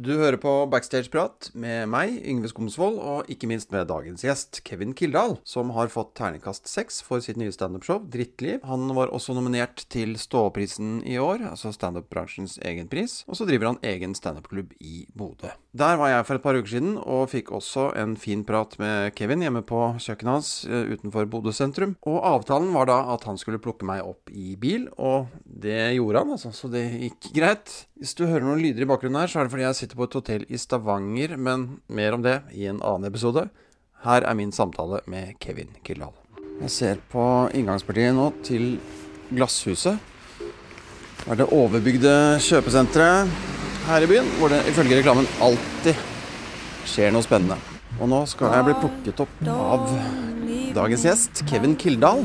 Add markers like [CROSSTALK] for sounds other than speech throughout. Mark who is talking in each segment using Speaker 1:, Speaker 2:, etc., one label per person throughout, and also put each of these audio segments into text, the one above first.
Speaker 1: Du hører på Backstage-prat med meg, Yngve Skomsvold, og ikke minst med dagens gjest, Kevin Kildahl, som har fått terningkast seks for sitt nye standupshow, Drittliv. Han var også nominert til Ståprisen i år, altså standup-bransjens egen pris, og så driver han egen standup-klubb i Bodø. Der var jeg for et par uker siden, og fikk også en fin prat med Kevin hjemme på kjøkkenet hans eh, utenfor Bodø sentrum. Og avtalen var da at han skulle plukke meg opp i bil, og det gjorde han, altså, så det gikk greit. Hvis du hører noen lyder i bakgrunnen her, så er det fordi jeg sitter på et hotell i Stavanger, men mer om det i en annen episode. Her er min samtale med Kevin Kildahl. Jeg ser på inngangspartiet nå til Glasshuset. Det er det overbygde kjøpesenteret her i byen, hvor det ifølge reklamen alltid skjer noe spennende. Og nå skal jeg bli plukket opp av dagens gjest, Kevin Kildahl.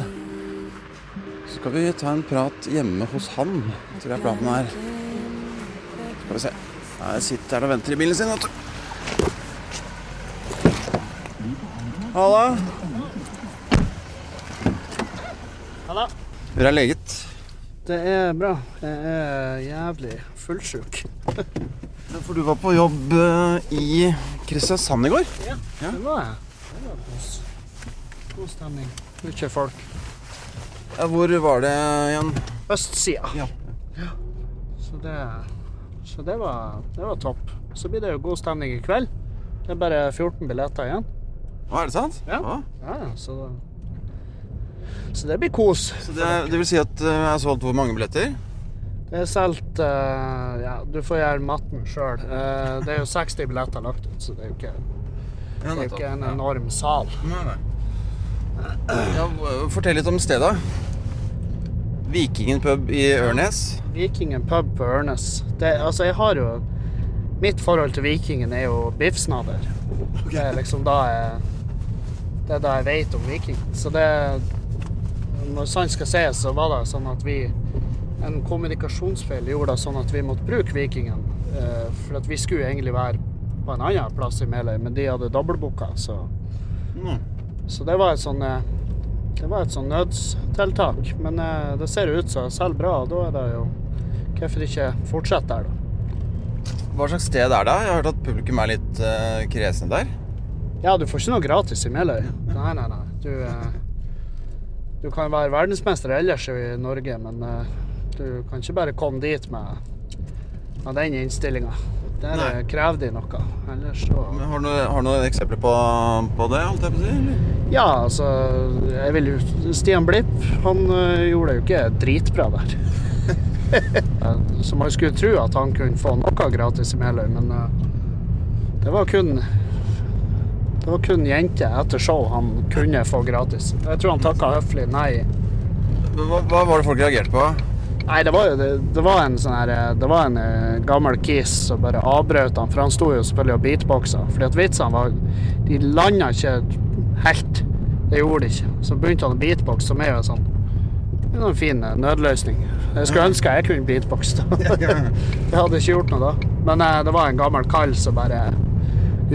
Speaker 1: Så skal vi ta en prat hjemme hos han, tror jeg planen er. Skal vi se. Jeg sitter her og venter i bilen sin, vet du. Halla.
Speaker 2: Halla.
Speaker 1: Hvor er leget?
Speaker 2: Det er bra. Jeg er jævlig fullsjuk.
Speaker 1: For du var på jobb eh, i Kristiansand i går?
Speaker 2: Ja,
Speaker 1: Ja.
Speaker 2: det var jeg. Det var kos. God stemning. Mye folk.
Speaker 1: Ja, hvor var det igjen?
Speaker 2: Østsida.
Speaker 1: Ja.
Speaker 2: Så det, så det var, det var topp. Så blir det jo god stemning i kveld. Det er bare 14 billetter igjen.
Speaker 1: Å, er det sant?
Speaker 2: Ja. Ja, ja, så, så det blir kos.
Speaker 1: Så det, det vil si at eh, jeg har solgt hvor mange billetter?
Speaker 2: Det er solgt uh, Ja, du får gjøre matten sjøl. det er jo 60 billetter lagt ut, så det er jo ikke, det er ikke en enorm sal.
Speaker 1: Nei, nei. Ja, fortell litt om stedet. Vikingen pub i Ørnes.
Speaker 2: Vikingen pub på Ørnes. Det, altså, jeg har jo Mitt forhold til Vikingen er jo biffsnadder. Det er liksom da jeg Det er da jeg vet om Vikingen. Så det Når sant skal sies, så var det sånn at vi En kommunikasjonsfeil gjorde det sånn at vi måtte bruke Vikingen. eh, For at vi skulle egentlig være på en annen plass i Meløy, men de hadde dobbeltbooka, så
Speaker 1: mm.
Speaker 2: så det var et sånn eh, Det var et sånn nødstiltak. Men eh, det ser ut som selv bra, og da er det jo Hvorfor ikke fortsette der, da?
Speaker 1: Hva slags sted er det? Jeg har hørt at publikum er litt uh, kresne der.
Speaker 2: Ja, du får ikke noe gratis i Meløy. Nei, nei, nei. Du, uh, du kan være verdensmester ellers i Norge, men uh, du kan ikke bare komme dit med, med den innstillinga. Der
Speaker 1: Nei.
Speaker 2: krever de noe. Ellers så
Speaker 1: Har du noe- noen eksempler på, på det? holdt jeg på å si? eller?
Speaker 2: Ja, altså jeg vil jo Stian Blipp, han øh, gjorde det jo ikke dritbra der. [LAUGHS] Eh, Så man skulle tro at han kunne få noe gratis i Meløy, men øh, det var kun Det var kun jenter etter show han kunne få gratis. Jeg tror han takka høflig nei.
Speaker 1: Hva, hva var det folk reagerte på?
Speaker 2: Nei, det var det, det var en sånn her eh, Det var en eh, gammel kiss som bare avbrøt han, for han sto jo selvfølgelig og beatboxa. Fordi at vitsene var De landa ikke helt. Det gjorde de ikke. Så begynte han å beatbox, som er jo sånn det er en fin eh, nødløsning. Jeg skulle ønske jeg kunne beatbox, da. [LAUGHS] Jeg hadde ikke gjort noe da. Men eh, det var en gammel kall som bare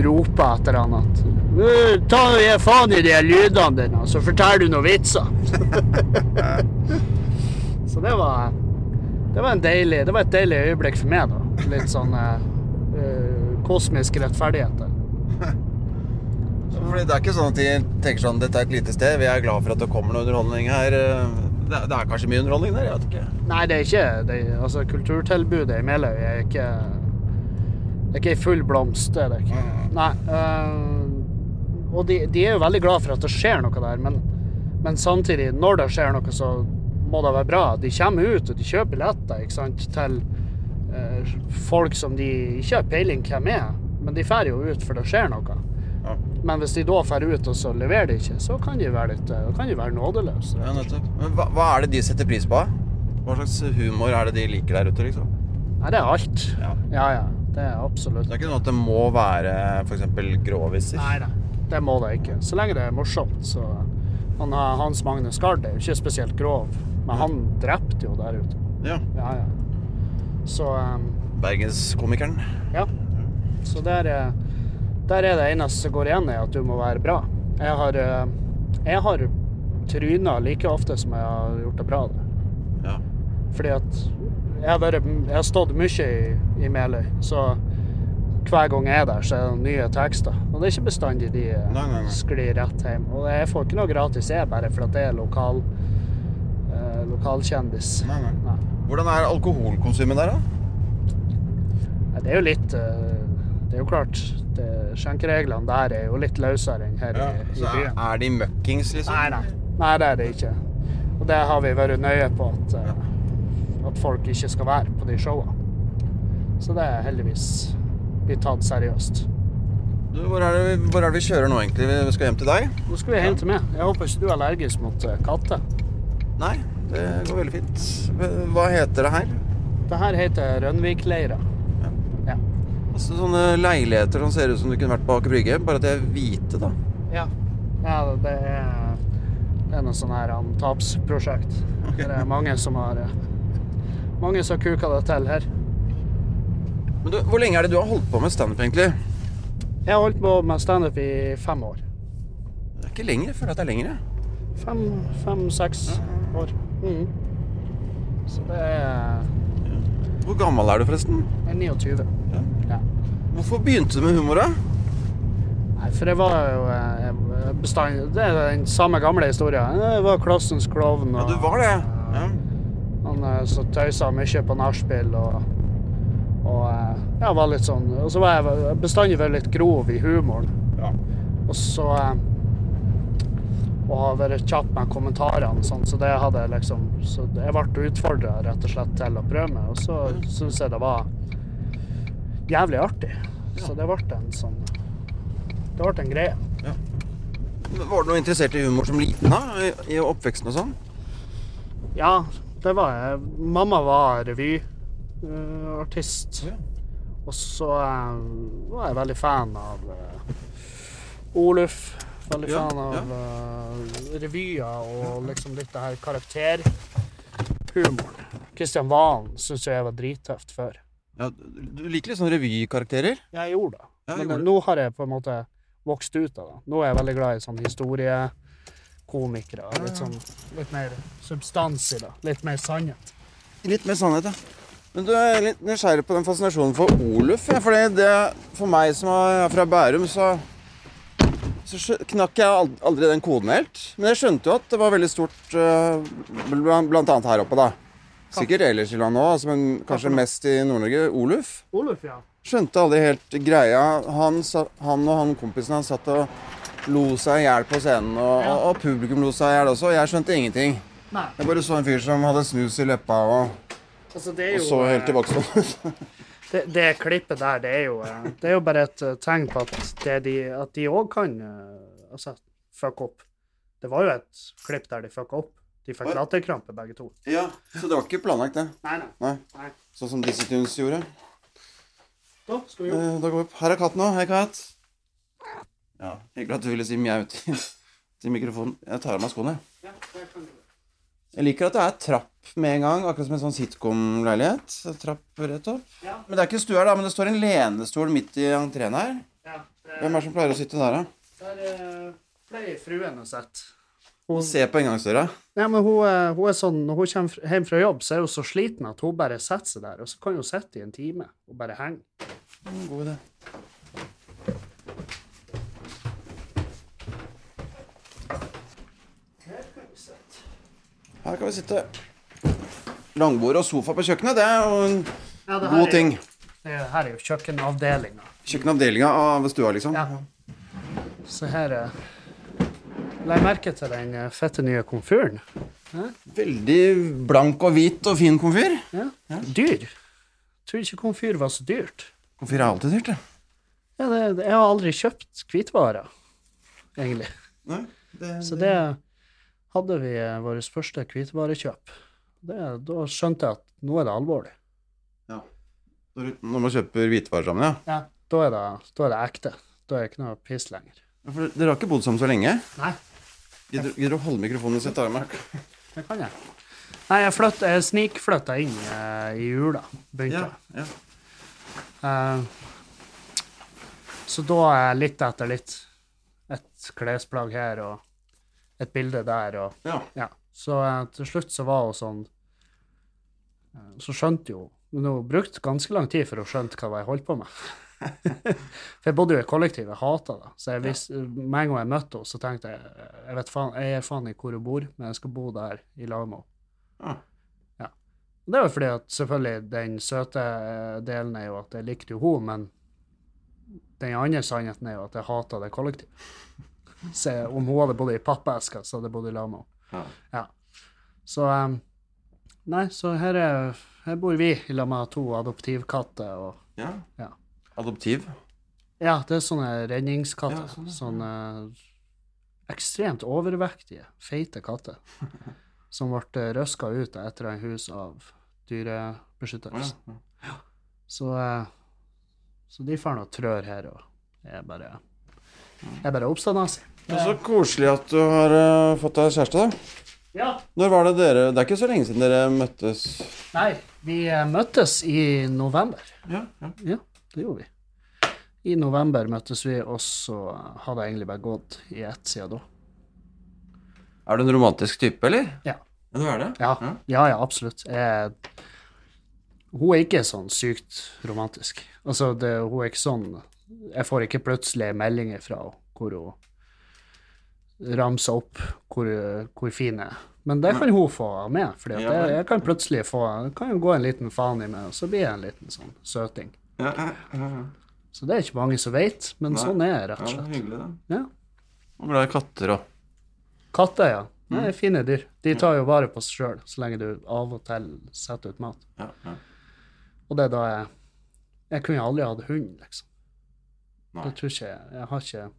Speaker 2: ropa etter han at «Øh, Ta og Gi faen i de lydene dine, så forteller du noen vitser. [LAUGHS] Så det var det var, en deilig, det var et deilig øyeblikk for meg, da. Litt sånn eh, eh, kosmisk rettferdighet. [LAUGHS]
Speaker 1: Fordi Det er ikke sånn at de tenker sånn Dette er et lite sted, vi er glad for at det kommer noe underholdning her. Det er, det er kanskje mye underholdning der? Jeg vet ikke.
Speaker 2: Nei, det er ikke det, Altså, kulturtilbudet i Meløy er ikke Det er ikke i full blomst, det er det ikke. Nei. Øh, og de, de er jo veldig glad for at det skjer noe der, men, men samtidig, når det skjer noe, så må det være bra. De kommer ut, og de kjøper billetter ikke sant, til eh, folk som de ikke har peiling hvem er, men de drar jo ut for det skjer noe.
Speaker 1: Ja.
Speaker 2: Men hvis de da drar ut og så leverer de ikke, så kan de være litt eh, kan de være nådeløse.
Speaker 1: Ja. Men hva, hva er det de setter pris på? Hva slags humor er det de liker der ute, liksom?
Speaker 2: Nei, det er alt.
Speaker 1: Ja.
Speaker 2: Ja, ja. Det er absolutt.
Speaker 1: Det er ikke noe at det må være f.eks. gråviser?
Speaker 2: Nei, nei. Det må det ikke. Så lenge det er morsomt, så han, Hans Magne Skard er jo ikke spesielt grov, men han drepte jo der ute.
Speaker 1: Ja.
Speaker 2: Ja, ja. Så um,
Speaker 1: Bergenskomikeren.
Speaker 2: ja. Så der, er- der er det eneste som går igjen, er at du må være bra. Jeg har, eh, jeg har tryna like ofte som jeg har gjort det bra.
Speaker 1: Ja.
Speaker 2: Fordi at jeg har, vært, jeg har stått mye i, i Meløy, så hver gang jeg er der, så er det nye tekster. Og det er ikke bestandig de eh,
Speaker 1: Nei, nei, nei.
Speaker 2: sklir rett hjem. Og jeg får ikke noe gratis, jeg, bare for at det er lokal, eh, lokalkjendis.
Speaker 1: Hvordan er alkoholkonsumet der, da?
Speaker 2: Det er jo litt eh, Det er jo klart, det, skjenkereglene der er jo litt løsere enn her i, i
Speaker 1: er,
Speaker 2: byen.
Speaker 1: er de møkkings, liksom?
Speaker 2: Nei, nei. Nei, det er det ikke. Og det har vi vært nøye på at, ja. at folk ikke skal være på de showene. Så det er heldigvis blitt tatt seriøst.
Speaker 1: Du, hvor, er det, hvor er det vi kjører nå, egentlig? Vi skal hjem til deg?
Speaker 2: Nå skal vi hjem til meg. Jeg håper ikke du er allergisk mot eh, katter.
Speaker 1: Nei, det går veldig fint. Hva heter det her?
Speaker 2: Det her heter Rønvikleira.
Speaker 1: Altså, sånne leiligheter som ser ut som du kunne vært på Aker Brygge, bare at de er hvite, da.
Speaker 2: Ja. ja det er, det er noe sånn her um, tapsprosjekt. Det er mange som har eh, Mange som har kuka det til her.
Speaker 1: Men du, hvor lenge er det du har holdt på med standup, egentlig?
Speaker 2: Jeg har holdt på med standup i fem år.
Speaker 1: Det er ikke lenger. Jeg føler at det er lenger.
Speaker 2: Fem-seks fem, seks år. Mm. Så det er
Speaker 1: Hvor gammel er du, forresten?
Speaker 2: jeg er 29.
Speaker 1: Ja.
Speaker 2: Ja.
Speaker 1: Hvorfor begynte du med humor, da?
Speaker 2: Nei, for jeg var jo eh, bestandig Det er den samme gamle historien. Jeg var klassens klovn.
Speaker 1: Ja, du var det. Ja.
Speaker 2: Han eh, så tøysa mye på nachspiel og, og eh, ja, var litt sånn Og så var jeg bestandig vært litt grov i humoren.
Speaker 1: Ja.
Speaker 2: Og så Og har vært kjapp med kommentarene sånn, så det hadde jeg liksom Så jeg ble utfordra rett og slett til å prøve meg, og så syns jeg det var jævlig artig. Så det ble en sånn Det ble en greie.
Speaker 1: Ja. Var du noe interessert i humor som liten, da? I, i oppveksten og sånn?
Speaker 2: Ja, det var jeg. Mamma var revyartist.
Speaker 1: Ja.
Speaker 2: Og så eh, var jeg veldig fan av uh, Oluf. Veldig
Speaker 1: Ja,
Speaker 2: fan av uh, revyer og liksom litt det her karakterhumoren. Kristian Valen syns jeg var drittøft før.
Speaker 1: Ja, du liker litt sånn revykarakterer?
Speaker 2: Jeg gjorde det.
Speaker 1: Ja,
Speaker 2: Men nå har jeg på en måte vokst ut av det. Nå er jeg veldig glad i sånn historiekomikere. Litt, sånn, litt mer substans i det. Litt mer sannhet.
Speaker 1: Litt mer sannhet, ja. Men du er litt nysgjerrig på den fascinasjonen for Oluf. Ja, fordi det, for meg som er fra Bærum, så, så knakk jeg aldri den koden helt. Men jeg skjønte jo at det var veldig stort, eh, blant annet her oppe, da. Sikkert ellers i landet òg, men kanskje mest i Nord-Norge. Oluf.
Speaker 2: Oluf, ja.
Speaker 1: Skjønte aldri helt greia. Han, han og han kompisen hans satt og lo seg i hjel på scenen, og,
Speaker 2: Ja.
Speaker 1: og, publikum lo seg i hjel også. Jeg skjønte ingenting.
Speaker 2: Nei.
Speaker 1: Jeg bare så en fyr som hadde snus i leppa og,
Speaker 2: Altså, det er
Speaker 1: og så helt
Speaker 2: tilbake.
Speaker 1: tilbakestående ut. [LAUGHS]
Speaker 2: det, det klippet der, det er jo, eh, det er jo bare et eh, tegn på at, det de, òg kan eh, altså, fucke opp. Det var jo et klipp der de fucka opp. De fikk latterkrampe, begge to.
Speaker 1: Ja, så det var ikke planlagt, det.
Speaker 2: Nei, nei.
Speaker 1: Nei.
Speaker 2: nei.
Speaker 1: Sånn som Dizzie Tunes gjorde.
Speaker 2: Da skal vi
Speaker 1: Eh, Da går vi opp. Her er katten òg. Hei, katt. Ja, Hyggelig at du ville si mjau til, til mikrofonen. Jeg tar av meg skoene.
Speaker 2: ja, det kan du.
Speaker 1: Jeg liker at det er trapp med en gang, akkurat som en sånn sitcom-leilighet. Trapp rett opp.
Speaker 2: Ja,
Speaker 1: Men det er ikke stue her, da, men det står en lenestol midt i entreen her.
Speaker 2: ja.
Speaker 1: Hvem er det som pleier å sitte der, da?
Speaker 2: Der er pleier fruen å sitte.
Speaker 1: Og ser på inngangsdøra.
Speaker 2: Ja, men hun, hun er sånn, Når hun kommer hjem fra jobb, så er hun så sliten at hun bare setter seg der. Og så kan hun sitte i en time og bare henge.
Speaker 1: God idé.
Speaker 2: Her kan vi sitte.
Speaker 1: Langbord og sofa på kjøkkenet, det er jo en
Speaker 2: Ja, det
Speaker 1: god
Speaker 2: er-
Speaker 1: ting.
Speaker 2: Det er, her er jo kjøkkenavdelinga.
Speaker 1: Kjøkkenavdelinga av stua, liksom.
Speaker 2: Ja. Så her eh, La jeg merke til den eh, fette nye komfyren.
Speaker 1: Veldig blank og hvit og fin komfyr.
Speaker 2: Ja. Dyr. Jeg Tror ikke komfyr var så dyrt.
Speaker 1: Komfyr er alltid dyrt, det.
Speaker 2: Ja, det, jeg har aldri kjøpt hvitvarer, egentlig.
Speaker 1: Nei, det,
Speaker 2: Så det hadde vi eh, vårt første hvitvarekjøp. Da skjønte jeg at nå er det alvorlig. Ja.
Speaker 1: Når man kjøper hvitvarer sammen, ja.
Speaker 2: Ja. Da er det, da er det ekte. Da er det ikke noe piss lenger.
Speaker 1: Ja, For dere har ikke bodd sammen så lenge?
Speaker 2: Nei,
Speaker 1: Gidder du å holde mikrofonen sitt jeg tar
Speaker 2: det kan jeg. Nei, jeg, flytt, jeg snikflytta inn eh, i jula. Begynte jeg.
Speaker 1: ja.
Speaker 2: Eh, så da er litt etter litt et klesplagg her og et bilde der og
Speaker 1: ja.
Speaker 2: Ja. Så eh, til slutt så var hun sånn eh, Så skjønte jo hun brukte ganske lang tid for å skjønte hva jeg holdt på med. For jeg bodde jo i kollektiv, jeg hata det. Så jeg visste, med en gang jeg møtte henne, så tenkte jeg jeg vet faen, jeg er faen ikke hvor hun bor, men jeg skal bo der i lag med henne.
Speaker 1: Ja.
Speaker 2: Og Det jo fordi at selvfølgelig den søte delen er jo at jeg likte jo henne, men den andre sannheten er jo at jeg hata det kollektivet. [LAUGHS] Så jeg- om hun hadde bodd i pappeska, så hadde jeg bodd i lag med henne.
Speaker 1: Ja.
Speaker 2: Så um, Nei, så her, er, her bor vi i lag med to adoptivkatter og
Speaker 1: ja.
Speaker 2: Ja.
Speaker 1: Adoptiv.
Speaker 2: Ja, det er sånne redningskatter.
Speaker 1: Ja, sånne.
Speaker 2: Sånne ekstremt overvektige, feite katter. [LAUGHS] som ble røska ut av et eller annet hus av dyrebeskyttelse.
Speaker 1: ja.
Speaker 2: Så, eh, så de får og trør her, og er bare jeg er bare oppstandasig.
Speaker 1: Det så koselig at du har eh, fått deg kjæreste, da.
Speaker 2: Ja.
Speaker 1: Når var det dere Det er ikke så lenge siden dere møttes?
Speaker 2: Nei, vi eh, møttes i november.
Speaker 1: Ja, ja.
Speaker 2: Ja, det gjorde vi. I november møttes vi, og så hadde jeg egentlig bare gått i ett siden da.
Speaker 1: Er du en romantisk type, eller?
Speaker 2: Ja.
Speaker 1: Du er det?
Speaker 2: Ja, ja, ja absolutt. Jeg, hun er ikke sånn sykt romantisk. Altså, det, hun er ikke sånn Jeg får ikke plutselig meldinger fra henne hvor hun ramser opp hvor, hvor fin jeg er. Men det kan hun få med, for jeg, jeg kan plutselig få Det kan gå en liten faen i meg, og så blir jeg en liten sånn søting.
Speaker 1: Ja, ja, ja.
Speaker 2: Så det er ikke mange som vet, men
Speaker 1: Nei.
Speaker 2: sånn er jeg, rett og slett.
Speaker 1: Ja, hyggelig, da.
Speaker 2: Ja.
Speaker 1: Og glad i katter òg.
Speaker 2: Katter, ja. Det
Speaker 1: Mm.
Speaker 2: er fine dyr. De tar jo vare på seg sjøl, så lenge du av og til setter ut mat.
Speaker 1: ja, ja.
Speaker 2: Og det er da jeg Jeg kunne aldri hatt hund, liksom.
Speaker 1: Nei.
Speaker 2: Det tror ikke jeg. Jeg har ikke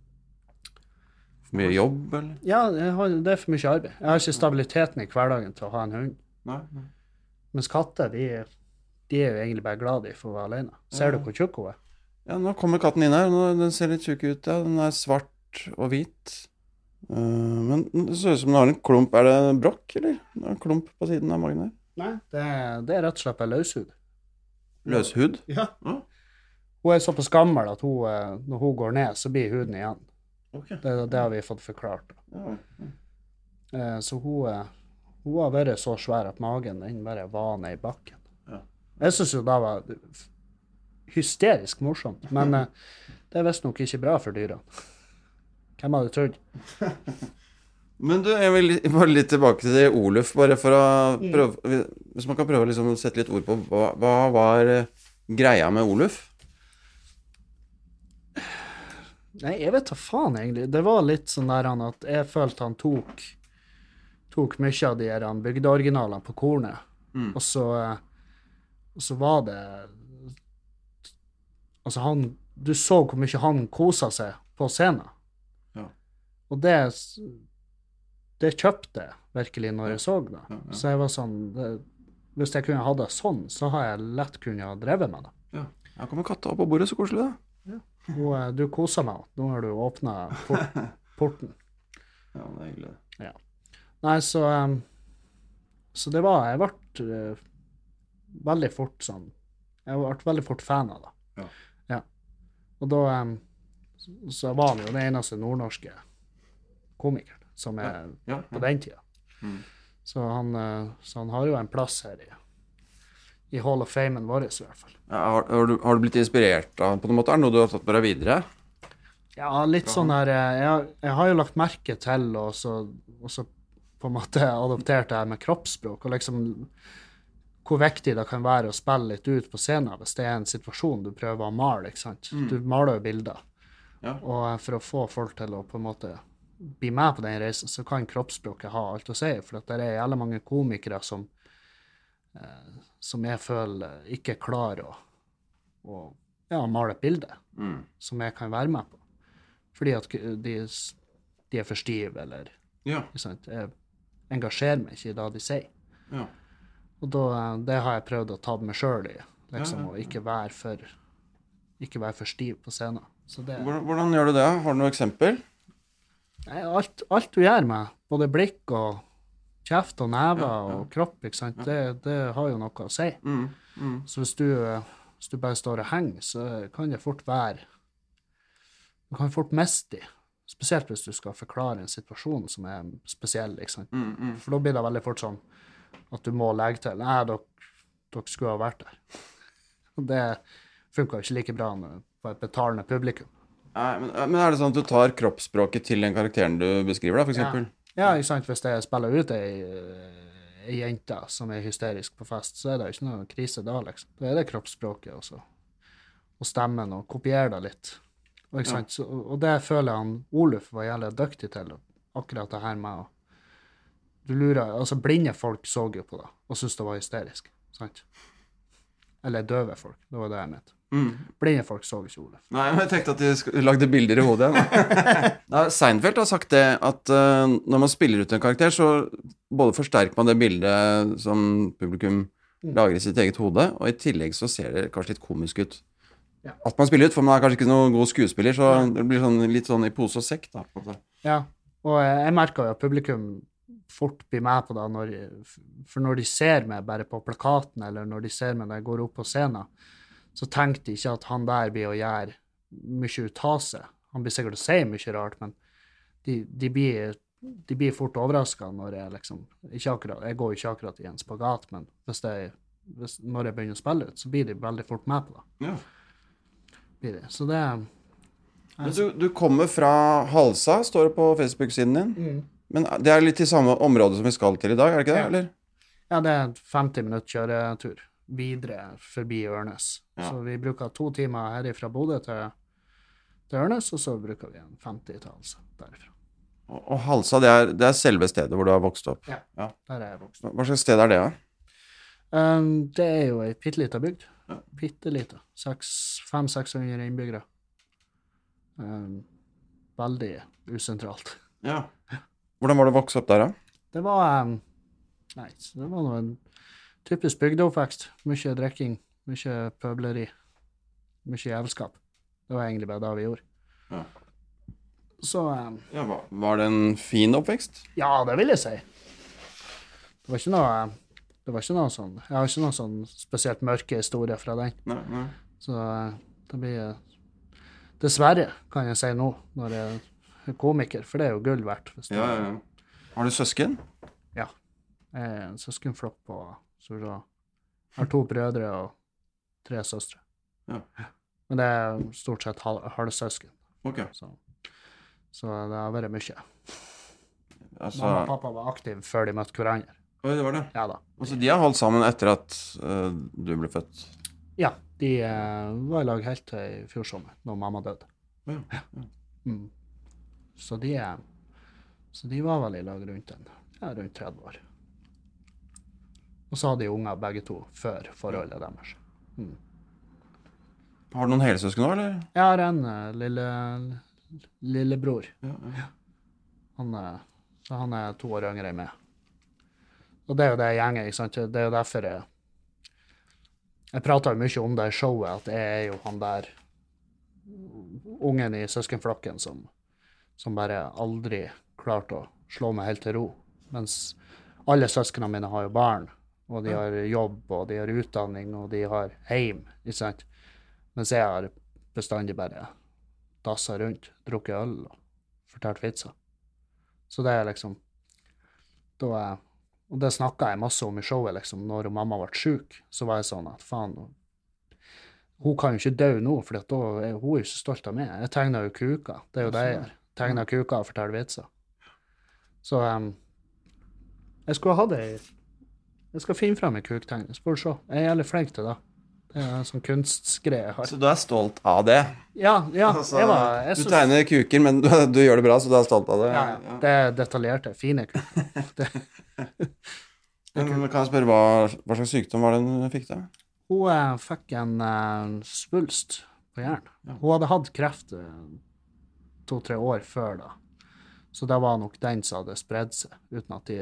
Speaker 1: For mye jobb, eller?
Speaker 2: Ja, jeg har, det er for mye arbeid. Jeg har ikke stabiliteten i hverdagen til å ha en hund.
Speaker 1: Nei. nei.
Speaker 2: Mens katter, de, de er jo egentlig bare glad de får være alene. Ser du hvor tjukk hun er?
Speaker 1: Ja, nå kommer katten inn her. Nå, den ser litt tjukk ut, ja. Den er svart og hvit. Uh, men det ser ut som den har en klump. Er det en brokk, eller? Er en klump på siden av magen her.
Speaker 2: Nei, det er, det er rett og slett bare løshud.
Speaker 1: Løshud?
Speaker 2: Ja.
Speaker 1: Ja.
Speaker 2: Hun er såpass gammel at hun, eh, når hun går ned, så blir huden igjen.
Speaker 1: Okay.
Speaker 2: Det, det har vi fått forklart.
Speaker 1: Ja.
Speaker 2: Eh, Så hun, hun har vært så svær at magen den bare var ned i bakken. Jeg syns jo det var hysterisk morsomt, men [LAUGHS] eh, det er visstnok ikke bra for dyrene. Hvem hadde trodd? [LAUGHS]
Speaker 1: Men du, jeg vil bare litt tilbake til Oluf, bare for å prøve Hvis man kan prøve å liksom sette litt ord på hva, hva var eh, greia med Oluf?
Speaker 2: Nei, jeg vet da faen, egentlig. Det var litt sånn der han at jeg følte han tok tok mye av de bygdeoriginalene på kornet,
Speaker 1: Mm.
Speaker 2: og så eh, og så var det Altså, han Du så hvor mye han kosa seg på scenen.
Speaker 1: Ja.
Speaker 2: Og det det kjøpte jeg virkelig når jeg så det.
Speaker 1: Ja, ja.
Speaker 2: Så jeg var sånn det, Hvis jeg kunne hatt det sånn, så har jeg lett kunnet ha drevet med det.
Speaker 1: Ja. Her kommer katta på bordet, så koselig, da.
Speaker 2: Og eh, du koser meg. Nå har du åpna port, [LAUGHS] porten.
Speaker 1: Ja, det er hyggelig.
Speaker 2: Nei, så um, Så det var Jeg ble eh, veldig fort sånn Jeg ble veldig fort fan av det.
Speaker 1: Ja.
Speaker 2: Ja. Og da um, så, var han jo den eneste nordnorske komikeren som er
Speaker 1: Ja,
Speaker 2: på den tida.
Speaker 1: Mm.
Speaker 2: Så, han, eh, så han har jo en plass her i, i Hall of Famen vår, i hvert fall.
Speaker 1: Ja, har, har, du, har du blitt inspirert av på noen måte? Er det noe du har tatt med deg videre?
Speaker 2: Ja, litt sånn der eh, jeg, jeg har jo lagt merke til, og så, og så på en måte adoptert det her med kroppsspråk, og liksom hvor viktig det kan være å spille litt ut på scenen hvis det er en situasjon du prøver å male. ikke sant? Du maler jo bilder.
Speaker 1: Ja.
Speaker 2: Og for å få folk til å på en måte bli med på den reisen, så kan kroppsspråket ha alt å si. For det er jævlig mange komikere som, eh, som jeg føler ikke klarer å, å ja, male et bilde
Speaker 1: Mm.
Speaker 2: som jeg kan være med på. Fordi at de, de er for stive, eller
Speaker 1: Ja.
Speaker 2: ikke sant? Jeg engasjerer meg ikke i det de sier.
Speaker 1: ja.
Speaker 2: Og da, det har jeg prøvd å ta meg sjøl i, liksom,
Speaker 1: Ja, ja,
Speaker 2: og ikke være for ikke være for stiv på scenen. Så det
Speaker 1: Hvordan, hvordan gjør du det? Har du noe eksempel?
Speaker 2: Nei, alt, alt du gjør med både blikk og kjeft og never
Speaker 1: Ja, ja.
Speaker 2: og kropp, ikke sant, det, det har jo noe å si.
Speaker 1: Mm. Mm.
Speaker 2: Så hvis du, hvis du bare står og henger, så kan det fort være Du kan fort miste dem. Spesielt hvis du skal forklare en situasjon som er spesiell. ikke sant?
Speaker 1: Mm. Mm.
Speaker 2: For da blir det veldig fort sånn at du må legge til Nei, dere, dere skulle ha vært der. [LAUGHS] Det funka jo ikke like bra på et betalende publikum.
Speaker 1: Nei, men, men er det sånn at du tar kroppsspråket til den karakteren du beskriver, da, for eksempel?
Speaker 2: Ja, ikke sant. Hvis jeg spiller ut ei, jente som er hysterisk på fest, så er det jo ikke noe krise da, liksom. Da er det kroppsspråket også. Og stemmen, og kopiere det litt. Og, sant? Så, og det føler han Oluf var jævlig dyktig til, akkurat det her med å Du lurer Altså, blinde folk så jo på det og syntes det var hysterisk, sant? Eller døve folk. Det var det jeg mente.
Speaker 1: Mm.
Speaker 2: Blinde folk så ikke Oluf.
Speaker 1: Nei, men jeg tenkte at de lagde bilder i hodet. Nei, [LAUGHS] Seinfeld har sagt det at uh, når man spiller ut en karakter, så både forsterker man det bildet som publikum
Speaker 2: Mm.
Speaker 1: lager i sitt eget hode, og i tillegg så ser det kanskje litt komisk ut.
Speaker 2: Ja.
Speaker 1: At man spiller ut, for man er kanskje ikke noen god skuespiller, så det blir sånn, litt sånn i pose og sekk. da.
Speaker 2: Ja, og jeg, jeg merker jo at publikum fort blir med på det, når, for når de ser meg bare på plakaten, eller når de ser meg når jeg går opp på scenen, så tenker de ikke at han der blir å gjøre mye ut av seg. Han blir sikkert å si mye rart, men de, de, blir, de blir fort overraska når jeg liksom ikke akkurat, Jeg går ikke akkurat i en spagat, men hvis jeg, hvis, når jeg begynner å spille ut, så blir de veldig fort med på det.
Speaker 1: Ja.
Speaker 2: Blir de. Så det
Speaker 1: Men du, du kommer fra Halsa, står det på Facebook-siden din.
Speaker 2: Mm.
Speaker 1: Men det er litt i samme område som vi skal til i dag, er det ikke det?
Speaker 2: Ja.
Speaker 1: eller?
Speaker 2: Ja, det er en 50 minutt kjøretur videre forbi Ørnes.
Speaker 1: Ja.
Speaker 2: Så vi bruker to timer her fra Bodø til, til Ørnes, og så bruker vi en 50-talls derifra.
Speaker 1: Og, og Halsa, det er, det er selve stedet hvor du har vokst opp.
Speaker 2: Ja, Der er jeg vokst.
Speaker 1: Hva hva slags sted er det, da?
Speaker 2: Um, det er jo ei bitte lita bygd.
Speaker 1: Ja.
Speaker 2: Bitte lita. 500-600 innbyggere. Um, veldig usentralt.
Speaker 1: Ja. [LAUGHS] Hvordan var det å vokse opp der, da?
Speaker 2: Det var um, Nei, det var nå en typisk bygdeoppvekst. Mye drikking, mye pøbleri, mye jævelskap. Det var egentlig bare det vi gjorde.
Speaker 1: Ja.
Speaker 2: Så um,
Speaker 1: Ja, var, var det en fin oppvekst?
Speaker 2: ja, det vil jeg si. Det var ikke noe det var ikke noe sånn Jeg har ikke noen sånn spesielt mørke historier fra den.
Speaker 1: Nei, nei.
Speaker 2: Så eh, det blir eh, Dessverre, kan jeg si nå, når jeg komiker, for det er jo gull verdt.
Speaker 1: Ja, ja, ja. Har du søsken?
Speaker 2: Jeg er en søskenflokk på så da, Jeg har to brødre og tre søstre.
Speaker 1: Ja.
Speaker 2: Men det er stort sett hal halvsøsken,
Speaker 1: Ok.
Speaker 2: så, så det har vært mye.
Speaker 1: Altså,
Speaker 2: Mamma og pappa var aktive før de møtte hverandre.
Speaker 1: Oi, det var det.
Speaker 2: Ja da.
Speaker 1: Altså, de har holdt sammen etter at uh, du ble født?
Speaker 2: Ja, de uh, var i lag helt til i fjor sommer, når mamma døde.
Speaker 1: Ja.
Speaker 2: Mm. Så de Så de var vel i lag rundt en, ja, rundt 30 år. Og så hadde de unger begge to før forholdet deres.
Speaker 1: Har du noen helsøsken nå, eller?
Speaker 2: Jeg har en eh, lille, lillebror.
Speaker 1: Ja, ja.
Speaker 2: Han er, så han er to år yngre enn meg. Og det er jo det gjengen, ikke sant. Det er jo derfor jeg Jeg prater jo mye om det i showet, at jeg er jo han der ungen i søskenflokken som, som bare aldri klarte å slå meg helt til ro. Mens alle søsknene mine har jo barn, og de har jobb, og de har utdanning, og de har heim, ikke sant. Mens jeg har bestandig bare dassa rundt, drukket øl og fortalt vitser. Så det er liksom da Og det snakka jeg masse om i showet, liksom. Når mamma ble sjuk, så var jeg sånn at faen Hun kan jo ikke dø nå, for da er hun jo så stolt av meg. Jeg tegner jo kuker. Det er jo det jeg gjør. Tegner kuker og forteller vitser. Så um, jeg skulle hatt ei Jeg skal finne fram ei kuktegning, så får du se. Jeg er jævlig flink til det. Det er en sånn kunstgreie jeg har.
Speaker 1: Så du er stolt av det?
Speaker 2: Ja, ja. [LAUGHS]
Speaker 1: Altså,
Speaker 2: jeg var jeg
Speaker 1: du
Speaker 2: synes-
Speaker 1: tegner kuker, men [LAUGHS] du, du gjør det bra, så du er stolt av det?
Speaker 2: ja, ja. Det er detaljerte, fine kuker. [LAUGHS] Det,
Speaker 1: Men, men kan jeg spørre, hva, hva slags sykdom var det hun fikk da?
Speaker 2: Hun uh, fikk en uh, svulst på hjernen. Hun hadde hatt kreft eh, to-tre år før da. Så det var nok den som hadde spredd seg, uten at de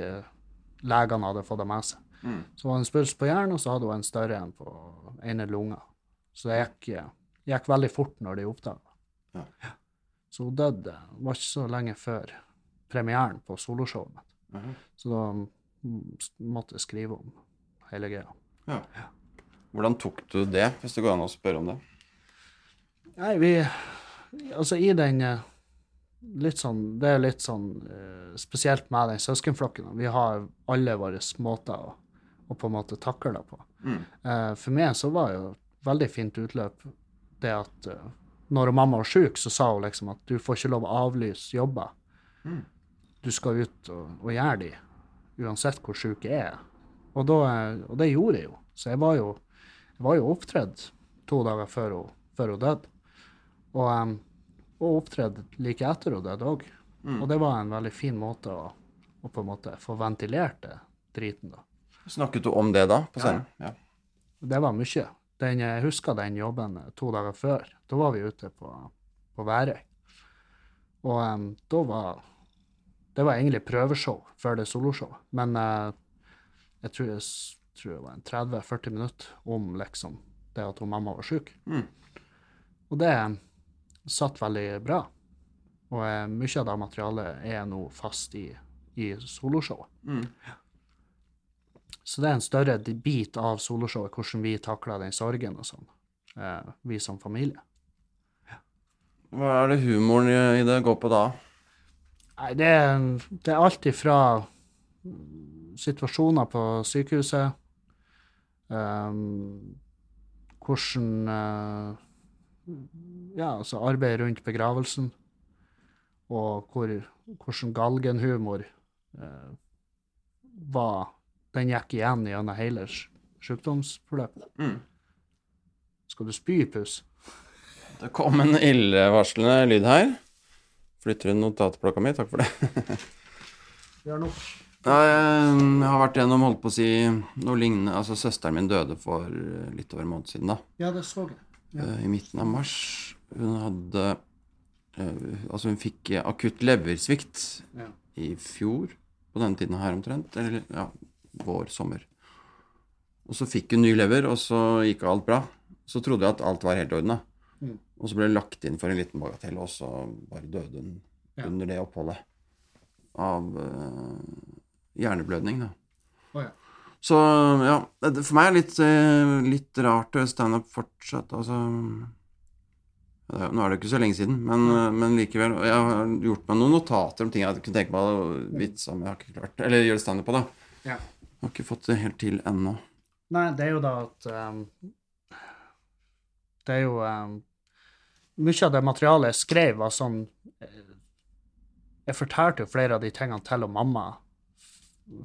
Speaker 2: legene hadde fått det med seg.
Speaker 1: Mm.
Speaker 2: Så var det en svulst på hjernen, og så hadde hun en større en på ene lunga. Så det gikk, gikk veldig fort når de oppdaga
Speaker 1: Ja.
Speaker 2: Så hun døde. Det var ikke så lenge før premieren på soloshowet mitt.
Speaker 1: Mhm.
Speaker 2: Så da mm, måtte jeg skrive om hele greia.
Speaker 1: Ja. Hvordan tok du det, hvis det går an å spørre om det?
Speaker 2: Nei, vi Altså, i den eh, Litt sånn Det er litt sånn eh, spesielt med den søskenflokken. Vi har alle våre måter å, å på en måte takle det på.
Speaker 1: Mm.
Speaker 2: Eh, for meg så var jo veldig fint utløp det at eh, når mamma var syk, så sa hun liksom at du får ikke lov å avlyse jobber.
Speaker 1: Mm.
Speaker 2: Du skal ut og, og gjøre de, uansett hvor syk jeg er. Og, da, og det gjorde jeg jo. Så jeg var jo, jeg var jo opptredd to dager før hun, før hun døde. Og, em, og opptredd like etter hun døde òg.
Speaker 1: Mm.
Speaker 2: Og det var en veldig fin måte å, å på en måte få ventilert det driten, da.
Speaker 1: Snakket du om det da, på scenen? Ja.
Speaker 2: Det var mye. Den, jeg husker den jobben eh, to dager før. Da var vi ute på, på Værøy. Og um, da var Det var egentlig prøveshow før det soloshowet. Men uh, jeg tror, jeg tror det var en 30-40 minutter om liksom det at hun mamma var syk.
Speaker 1: Mm.
Speaker 2: Og det satt veldig bra. Og eh, mye av det materialet er nå fast i, i soloshowet.
Speaker 1: Mm.
Speaker 2: Så det er en større bit av soloshowet, hvordan vi takler den sorgen og sånn. Eh, vi som familie.
Speaker 1: Hva er det humoren i, det går på da?
Speaker 2: Nei, det er, det er alt ifra situasjoner på sykehuset, um, hvordan eh, Ja, altså arbeid rundt begravelsen, og hvor, hvordan galgenhumor eh, var Den gikk igjen gjennom hele sykdomsforløpet.
Speaker 1: Mm.
Speaker 2: Skal du spy, puss?
Speaker 1: Det kom en illevarslende lyd her. Flytter du notatblokka mi, takk for det.
Speaker 2: Vi har
Speaker 1: nok. Jeg har vært gjennom, holdt på å si, noe lignende Altså, søsteren min døde for eh, litt over en måned siden, da.
Speaker 2: Ja, det så jeg. Ja.
Speaker 1: Eh, I midten av mars. Hun hadde eh, Altså, hun fikk eh, akutt leversvikt
Speaker 2: Ja.
Speaker 1: i fjor, på denne tiden her omtrent. Eller ja, vår, sommer. Og så fikk hun ny lever, og så gikk alt bra. Så trodde jeg at alt var helt ordna.
Speaker 2: Mm.
Speaker 1: Og så ble hun lagt inn for en liten bagatell, og så bare døde hun
Speaker 2: Ja.
Speaker 1: under det oppholdet. Av uh, hjerneblødning, da.
Speaker 2: Oh, ja.
Speaker 1: Så ja, for meg er det litt, eh, litt rart å gjøre standup fortsatt. Altså Nå er det ikke så lenge siden, men, eh, men likevel. Jeg har gjort meg noen notater om ting jeg kunne tenke meg å vitse om. Jeg har ikke klart Eller gjøre standup på, da.
Speaker 2: Ja.
Speaker 1: Jeg har ikke fått det helt til ennå.
Speaker 2: Nei, det er jo da at um, Det er jo um, Mye av det materialet jeg skrev, var sånn Jeg fortalte jo flere av de tingene til og mamma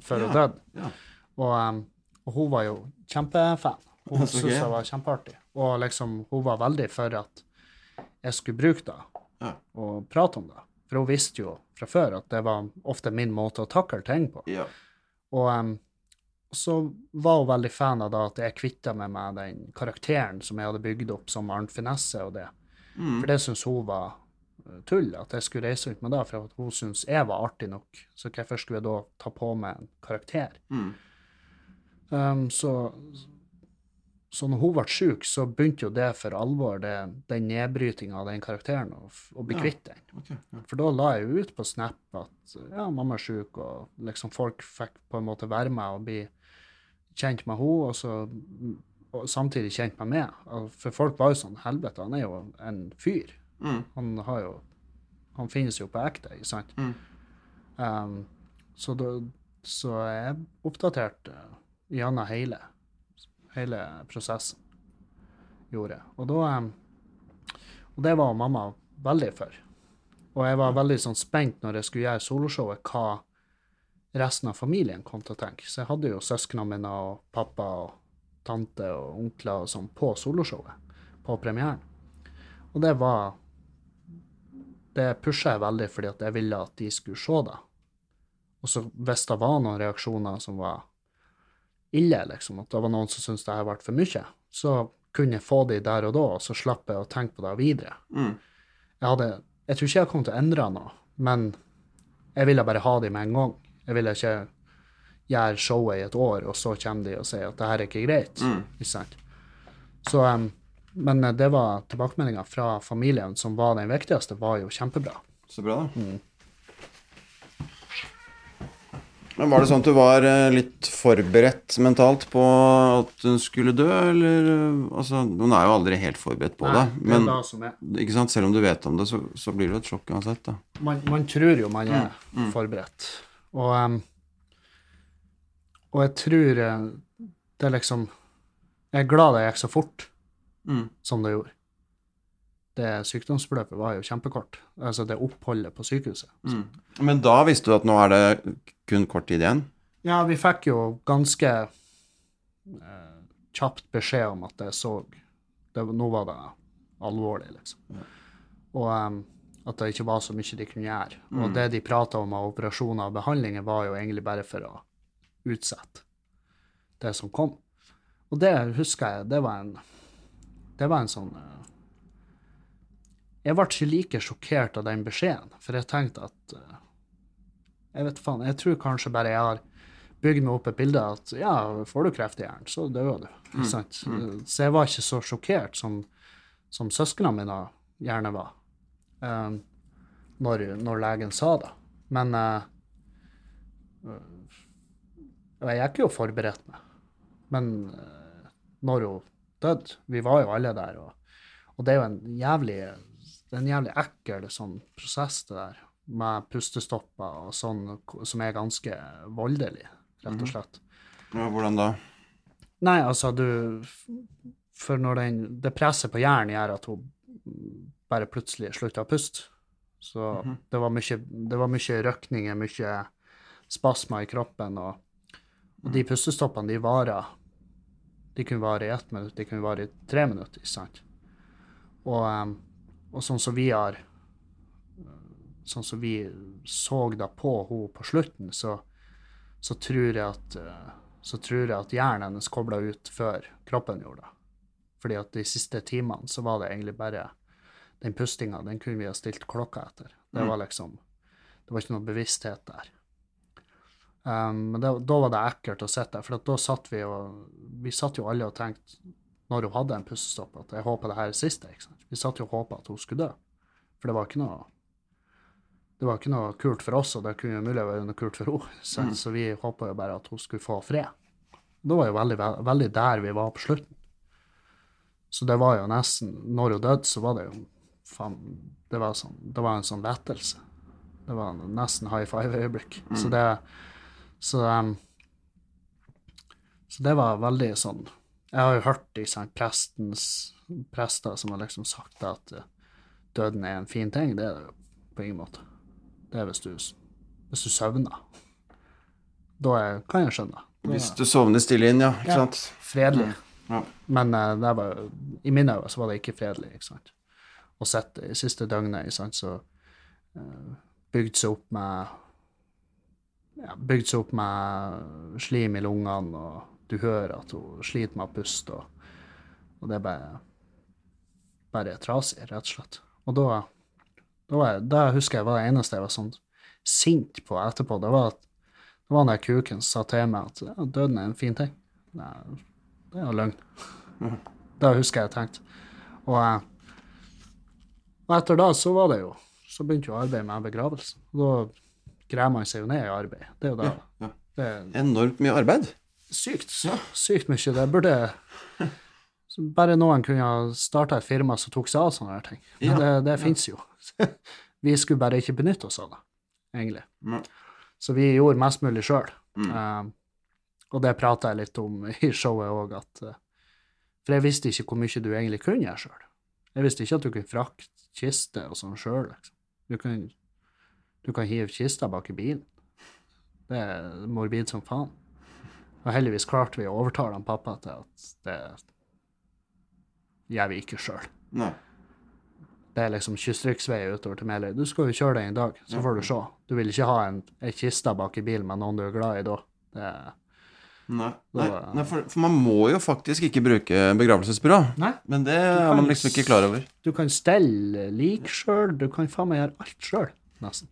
Speaker 2: før hun
Speaker 1: Ja,
Speaker 2: døde.
Speaker 1: ja.
Speaker 2: Og, ehm, og hun var jo kjempefan. Hun syntes
Speaker 1: gøy.
Speaker 2: det var kjempeartig. Og liksom, hun var veldig for at jeg skulle bruke det
Speaker 1: Ja.
Speaker 2: og prate om det. For hun visste jo fra før at det var ofte min måte å takle ting på.
Speaker 1: Ja.
Speaker 2: Og um, så var hun veldig fan av da at jeg kvitta meg med den karakteren som jeg hadde bygd opp som Arnt Finesse og det.
Speaker 1: Mm.
Speaker 2: For det syntes hun var eh, tull, at jeg skulle reise rundt med det, for hun syntes jeg var artig nok. Så hvorfor skulle jeg da ta på meg en karakter?
Speaker 1: Mm.
Speaker 2: Um, så, så når hun ble syk, så begynte jo det for alvor, det, den nedbrytinga av den karakteren, å bli kvitt den.
Speaker 1: Ja.
Speaker 2: For da la jeg jo ut på Snap at ja, mamma er syk, og liksom folk fikk på en måte være med og bli kjent med henne, og, så, og samtidig kjent med meg. med. For folk var jo sånn Helvete, han er jo en fyr.
Speaker 1: Mm.
Speaker 2: Han har jo Han finnes jo på ekte, ikke sant?
Speaker 1: Mm.
Speaker 2: Um, så, da, så jeg oppdaterte gjennom hele, hele prosessen. Gjorde. Og da um, Og det var mamma veldig for. Og jeg var veldig sånn spent når jeg skulle gjøre soloshowet, hva resten av familien kom til å tenke. Så jeg hadde jo søsknene mine og pappa og tante og onkler og sånn på soloshowet, på premieren. Og det var Det pusha jeg veldig fordi at jeg ville at de skulle se det. Og så hvis det var noen reaksjoner som var ille, liksom, at det var noen som syntes det her ble for mye, så kunne jeg få de der og da, og så slapp jeg å tenke på det videre.
Speaker 1: Mm.
Speaker 2: Jeg hadde Jeg tror ikke jeg kom til å endre noe, men jeg ville bare ha de med en gang. Jeg ville ikke gjøre showet i et år, og så kommer de og sier at det her er ikke greit.
Speaker 1: Mm.
Speaker 2: Ikke sant? Så, um, men eh, det var tilbakemeldinga fra familien som var den viktigste, var jo kjempebra.
Speaker 1: Så bra, da.
Speaker 2: Mm.
Speaker 1: Men Var det sånn at du var eh, litt forberedt mentalt på at hun skulle dø, eller eh, Altså, hun er jo aldri helt forberedt på det,
Speaker 2: Nei, det
Speaker 1: men
Speaker 2: er det som er.
Speaker 1: ikke sant? selv om du vet om det, så, så blir det jo et sjokk uansett, da.
Speaker 2: man, man tror jo man er
Speaker 1: Mm,
Speaker 2: forberedt. Og, um, og jeg tror eh, det er liksom Jeg er glad det gikk så fort
Speaker 1: Mm.
Speaker 2: som det gjorde. det sykdomsforløpet var jo kjempekort. Altså det oppholdet på sykehuset.
Speaker 1: Mm. Men da visste du at nå er det kun kort tid igjen?
Speaker 2: Ja, vi fikk jo ganske eh, kjapt beskjed om at det så det, Nå var det alvorlig, liksom. Og um, at det ikke var så mye de kunne gjøre. Og det de prata om av operasjoner og behandlinger, var jo egentlig bare for å utsette det som kom. Og det husker jeg, det var en Det var en sånn eh, Jeg ble ikke like sjokkert av den beskjeden, for jeg tenkte at eh, Jeg vet faen, jeg tror kanskje bare jeg har bygd meg opp et bilde at ja, får du kreft i hjernen, så dør du. Mm. sant? Så jeg var ikke så sjokkert som, som søsknene mine gjerne var, eh, når, når legen sa det. Men uh, jeg gikk jo forberedt meg. Men uh, når hun døde Vi var jo alle der, og, og det er jo en jævlig en jævlig ekkel sånn prosess, det der, med pustestopper og sånn, som er ganske voldelig, rett og slett.
Speaker 1: Ja, hvordan da?
Speaker 2: Nei, altså, du For når den, det presset på hjernen gjør at hun bare plutselig slutter å puste, så det var mye, det var mye røkninger, mye spasmer i kroppen, og, og de pustestoppene, de varer De kunne vare i ett minutt, de kunne vare i tre minutter, ikke sant? Og, og sånn som vi har Sånn som vi så da på henne på slutten, så, så tror jeg at eh, så tror jeg at hjernen hennes kobla ut før kroppen gjorde det. Fordi at de siste timene så var det egentlig bare den pustinga, den kunne vi ha stilt klokka etter. Det var liksom Det var ikke noe bevissthet der. Um, men det, da var det ekkelt å sitte der, for at da satt vi og Vi satt jo alle og tenkte, når hun hadde en pustestopp, at jeg håper det her er siste. ikke sant? Vi satt jo og håpa at hun skulle dø. For det var ikke noe det var ikke noe kult for oss, og det kunne mulig være noe kult for henne. Så, så vi håpa jo bare at hun skulle få fred. Det var jo veldig, veldig der vi var på slutten. Så det var jo nesten Når hun døde, så var det jo faen Det var, sånn, det var en sånn lettelse. Det var en nesten high five-øyeblikk. Så det så, um, så det var veldig sånn Jeg har jo hørt sant, prestens prester som har liksom sagt at eh, døden er en fin ting. Det er det jo på ingen måte. Det er hvis du, hvis du søvner. Da er, kan jeg skjønne. Da
Speaker 1: Hvis du sovner stille inn, ja. Ikke sant?
Speaker 2: fredelig.
Speaker 1: Ja.
Speaker 2: Men uh, det var, i mine øyne så var det ikke fredelig. ikke sant? Og sett i siste døgnet ikke sant? så uh, bygd seg opp med ja, bygd seg opp med slim i lungene, og du hører at hun sliter med å puste, og, og det er bare, bare trasig, rett og slett. Og da, da, var da husker jeg var det eneste jeg var sånn sint på etterpå. Det var at det var den kuken som sa til meg at ja, døden er en fin ting. Nei, det er jo løgn. Det husker jeg tenkte. Og, og etter da så var det jo Så begynte jo arbeidet med begravelse. Og da greier man seg jo ned i arbeid. Det er jo da
Speaker 1: Ja.
Speaker 2: det er
Speaker 1: Enormt mye arbeid.
Speaker 2: sykt. Sykt mye. Det burde [LAUGHS] så Bare noen kunne ha starta et firma som tok seg av sånne her ting. Men
Speaker 1: Ja,
Speaker 2: det, det fins jo. [LAUGHS] Vi skulle bare ikke benytte oss av det, egentlig.
Speaker 1: Ja.
Speaker 2: Så vi gjorde mest mulig sjøl.
Speaker 1: Mm.
Speaker 2: og det prata jeg litt om i showet òg, at uh, For jeg visste ikke hvor mye du egentlig kunne gjøre sjøl. Jeg visste ikke at du kunne frakte kiste og sånn sjøl, liksom. Du kan, du kan hive kista bak i bilen. Det er morbid som faen. Og heldigvis klarte vi å overtale han pappa til at det gjør vi ikke sjøl. Det er liksom kystryggsvei utover til Meløy. Du skal jo kjøre den en dag, så får du se. Du vil ikke ha en, en kiste bak i bilen med noen du er glad i da. Det
Speaker 1: Nei,
Speaker 2: Da
Speaker 1: nei, for, for man må jo faktisk ikke bruke begravelsesbyrå.
Speaker 2: Nei.
Speaker 1: Men det
Speaker 2: kan
Speaker 1: er man liksom ikke klar over.
Speaker 2: Du kan stelle lik sjøl, du kan faen meg gjøre alt sjøl, nesten.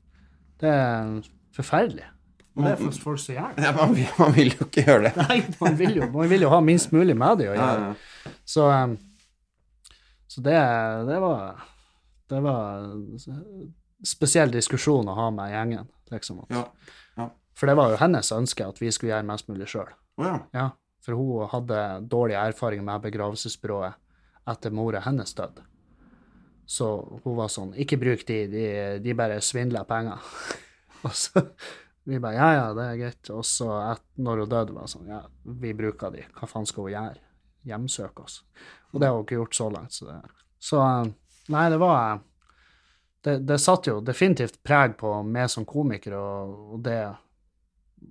Speaker 2: Det er forferdelig. Og det er for folk som gjør det.
Speaker 1: Ja, man, man vil jo ikke gjøre det.
Speaker 2: Nei, man vil jo, man vil jo ha minst mulig med det å
Speaker 1: Ja, ja.
Speaker 2: Så, um, så det, det var Det var en spesiell diskusjon å ha med gjengen, liksom. At,
Speaker 1: Ja. ja.
Speaker 2: For det var jo hennes ønske at vi skulle gjøre mest mulig sjøl.
Speaker 1: Ja.
Speaker 2: Ja, for hun hadde dårlig erfaring med begravelsesbyrået etter mora hennes døde. Så hun var sånn Ikke bruk de, de, de bare svindler penger. [LAUGHS] og så vi bare Ja, ja, det er greit. Og så når hun døde, var det sånn Ja, vi bruker de. Hva faen skal hun gjøre? Hjemsøke oss. Og det har hun ikke gjort så langt. Så, det, så, eh, Nei, det var det, det satt jo definitivt preg på meg som komiker og, og det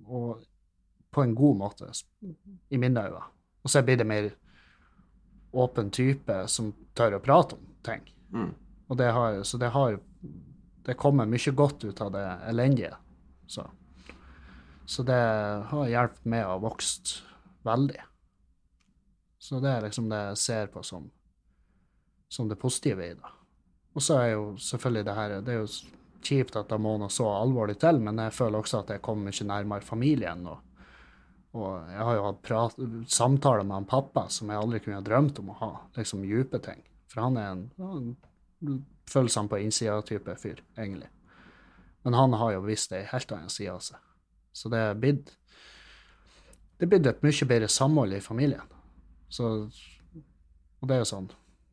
Speaker 2: Og på en god måte, i mine øyne. Og så blir det mer åpen type som tør å prate om ting.
Speaker 1: Mm.
Speaker 2: Og det har, så det har Det kommer mye godt ut av det elendige. Så, så det har hjulpet meg å vokse veldig. Så det er liksom det jeg ser på som, som det positive i det. Og så er jo selvfølgelig det her Det er jo kjipt at det må noe så alvorlig til, men jeg føler også at jeg kommer mye nærmere familien. Og, og jeg har jo hatt prat, samtaler med han pappa som jeg aldri kunne ha drømt om å ha. Liksom dype ting. For han er en, en han på innsida-type fyr, egentlig. Men han har jo visst ei helt annen side av seg. Så det er blitt det er blitt et mye bedre samhold i familien. Så, og det er jo sånn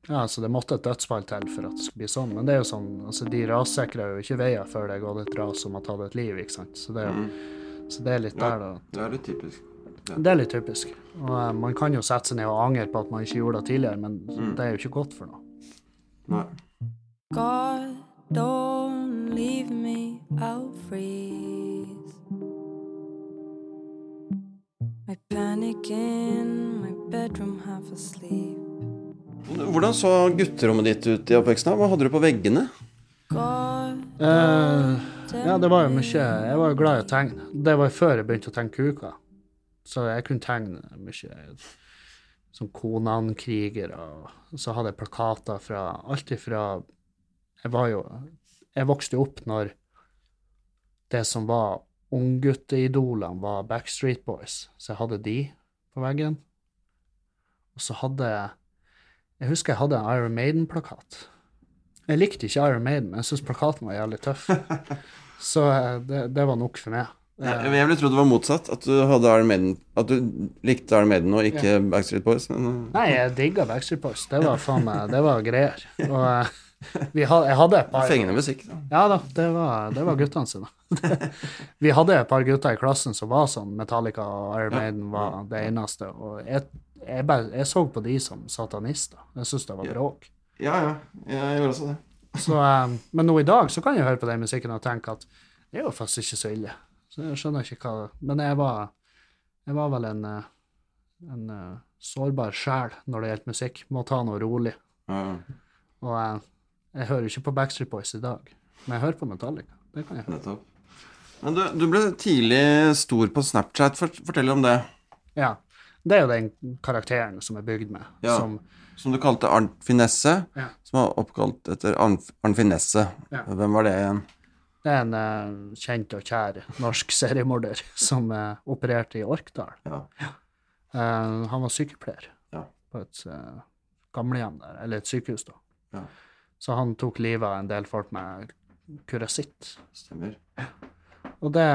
Speaker 2: ja, så det måtte et dødsfall til for at det skulle bli sånn. Men det er jo sånn, altså de rassikrer jo ikke veier før det er gått et ras som har tatt et liv, ikke sant. Så det, er-
Speaker 1: Mm.
Speaker 2: så det er litt der, da.
Speaker 1: Det er litt typisk.
Speaker 2: Det er litt typisk. Og eh, man kan jo sette seg ned og angre på at man ikke gjorde det tidligere, men
Speaker 1: Mm.
Speaker 2: det er jo ikke godt for noe.
Speaker 1: Nei.
Speaker 3: God, don't leave me, I'll freeze. I panic in
Speaker 1: Hvordan så gutterommet ditt ut i oppveksten? Hva hadde du på veggene?
Speaker 2: Eh, ja, det var jo mye Jeg var jo glad i å tegne. Det var før jeg begynte å tegne kuker. Så jeg kunne tegne mye som Konan-krigere, og så hadde jeg plakater fra alt ifra Jeg var jo Jeg vokste jo opp når det som var ungguttidolene, var Backstreet Boys, så jeg hadde de på veggen. Og så hadde jeg Jeg husker jeg hadde en Iron Maiden-plakat. Jeg likte ikke Iron Maiden, men jeg syntes plakaten var jævlig tøff. [LAUGHS] Så eh, det, det var nok for meg.
Speaker 1: Jeg, jeg ville trodd det var motsatt. At du hadde Iron Maiden At du likte Iron Maiden og ikke Backstreet Boys. Men,
Speaker 2: Nei, jeg digga Backstreet Boys. Det var meg Det var greier. [LAUGHS] Og eh, vi had, jeg hadde et par
Speaker 1: Fengende musikk. Da.
Speaker 2: Ja da, det var, det var guttene sine. [LAUGHS] vi hadde et par gutter i klassen som var sånn. Metallica og Iron Maiden var det eneste. Og jeg, jeg, bare, jeg så på de som satanister. Jeg syntes det var bråk.
Speaker 1: Ja, ja. Jeg gjorde også det. [LAUGHS]
Speaker 2: Så, um, men nå i dag så kan jeg høre på den musikken og tenke at det er jo faktisk ikke så ille. Så jeg skjønner ikke hva Men jeg var, jeg var vel en, eh, en eh, sårbar sjel når det gjelder musikk. Må ta noe rolig.
Speaker 1: Ja,
Speaker 2: Og eh, jeg hører ikke på Backstreet Boys i dag, men jeg hører på Metallica. Det kan jeg høre.
Speaker 1: nettopp. Men du, du ble tidlig stor på Snapchat. Fortell om det.
Speaker 2: Ja. Det er jo den karakteren som er bygd med.
Speaker 1: Ja.
Speaker 2: Som,
Speaker 1: Som du kalte Arnt Finesse.
Speaker 2: Ja.
Speaker 1: Som var oppkalt etter Arnt Arnt Finesse.
Speaker 2: Ja.
Speaker 1: Hvem var det igjen?
Speaker 2: det er en uh, kjent og kjær norsk seriemorder som uh, opererte i Orkdal.
Speaker 1: Ja.
Speaker 2: Eh, han var sykepleier
Speaker 1: Ja.
Speaker 2: på et uh, gamlehjem der, eller et sykehus, da.
Speaker 1: Ja.
Speaker 2: Så han tok livet av en del folk med kurasitt.
Speaker 1: Stemmer.
Speaker 2: Og det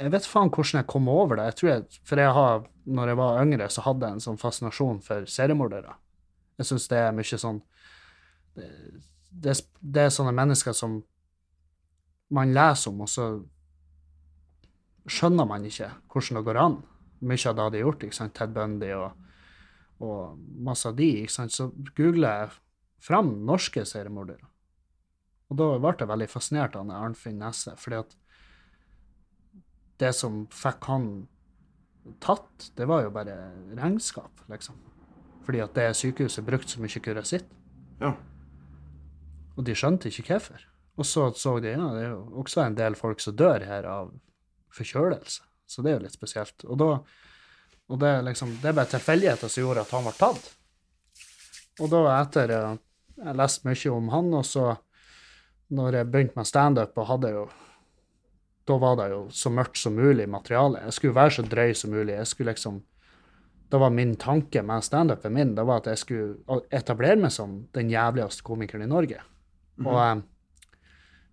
Speaker 2: Jeg vet faen hvordan jeg kom over det. Jeg tror jeg, For jeg har, når jeg var yngre, så hadde jeg en sånn fascinasjon for seriemordere. Jeg syns det er mye sånn det, det, er- sånne mennesker som man leser om, og så skjønner man ikke hvordan det går an. Mye av det de har gjort, ikke sant? Ted Bundy og, og masse av de. ikke sant? Så googler jeg fram norske seriemordere. Og da ble jeg veldig fascinert av Arnfinn Nesse, fordi at det som fikk han tatt, det var jo bare regnskap, liksom. Fordi at det sykehuset brukte så mye kurasitt,
Speaker 1: Ja.
Speaker 2: og de skjønte ikke hvorfor. Og så så de ja, det er jo også en del folk som dør her av forkjølelse, så det er jo litt spesielt. Og da og det, liksom, det er bare tilfeldigheter som gjorde at han ble tatt. Og da etter Jeg leste mye om han, og så når jeg begynte med standup og hadde jo Da var det jo så mørkt som mulig materiale. Jeg skulle være så drøy som mulig. Jeg skulle liksom Det var min tanke med standupen min det var at jeg skulle etablere meg som den jævligste komikeren i Norge. Og jeg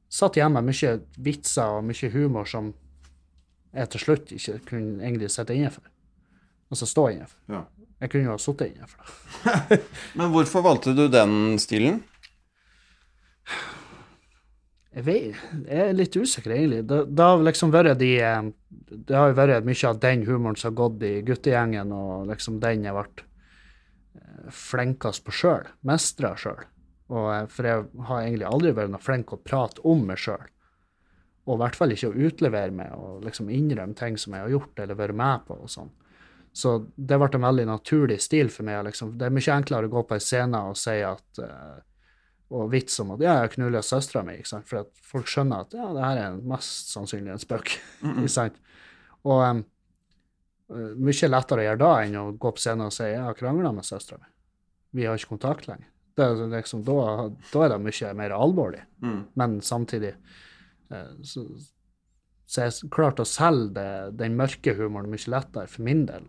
Speaker 2: satt igjen med mye vitser og mye humor som jeg til slutt ikke kunne egentlig sitte inne for. Altså stå inne for.
Speaker 1: Ja.
Speaker 2: Jeg kunne jo ha sittet inne for det. [LAUGHS]
Speaker 1: Men hvorfor valgte du den stilen?
Speaker 2: Jeg, vet, jeg er litt usikker, egentlig. Det, det har liksom vært de eh, Det har jo vært mye av den humoren som har gått i guttegjengen, og liksom den jeg ble eh, flinkest på sjøl. Mestra sjøl. Eh, for jeg har egentlig aldri vært noe flink å prate om meg sjøl. Og i hvert fall ikke å utlevere meg og liksom innrømme ting som jeg har gjort eller vært med på. og sånn. Så det ble en veldig naturlig stil for meg. Liksom. Det er mye enklere å gå på en scene og si at eh, og vits om at ja, jeg knuller søstera mi, ikke sant? for at folk skjønner at ja, det her er mest sannsynlig en spøk. [LAUGHS] Mm sant? Og um, mye lettere å gjøre da enn å gå på scenen og si jeg har krangla med søstera mi. Vi har ikke kontakt lenger. Det er liksom, da, da er det mye mer alvorlig.
Speaker 1: Mm.
Speaker 2: Men samtidig eh, så, så jeg klarte å selge det, den mørke humoren mye lettere for min del.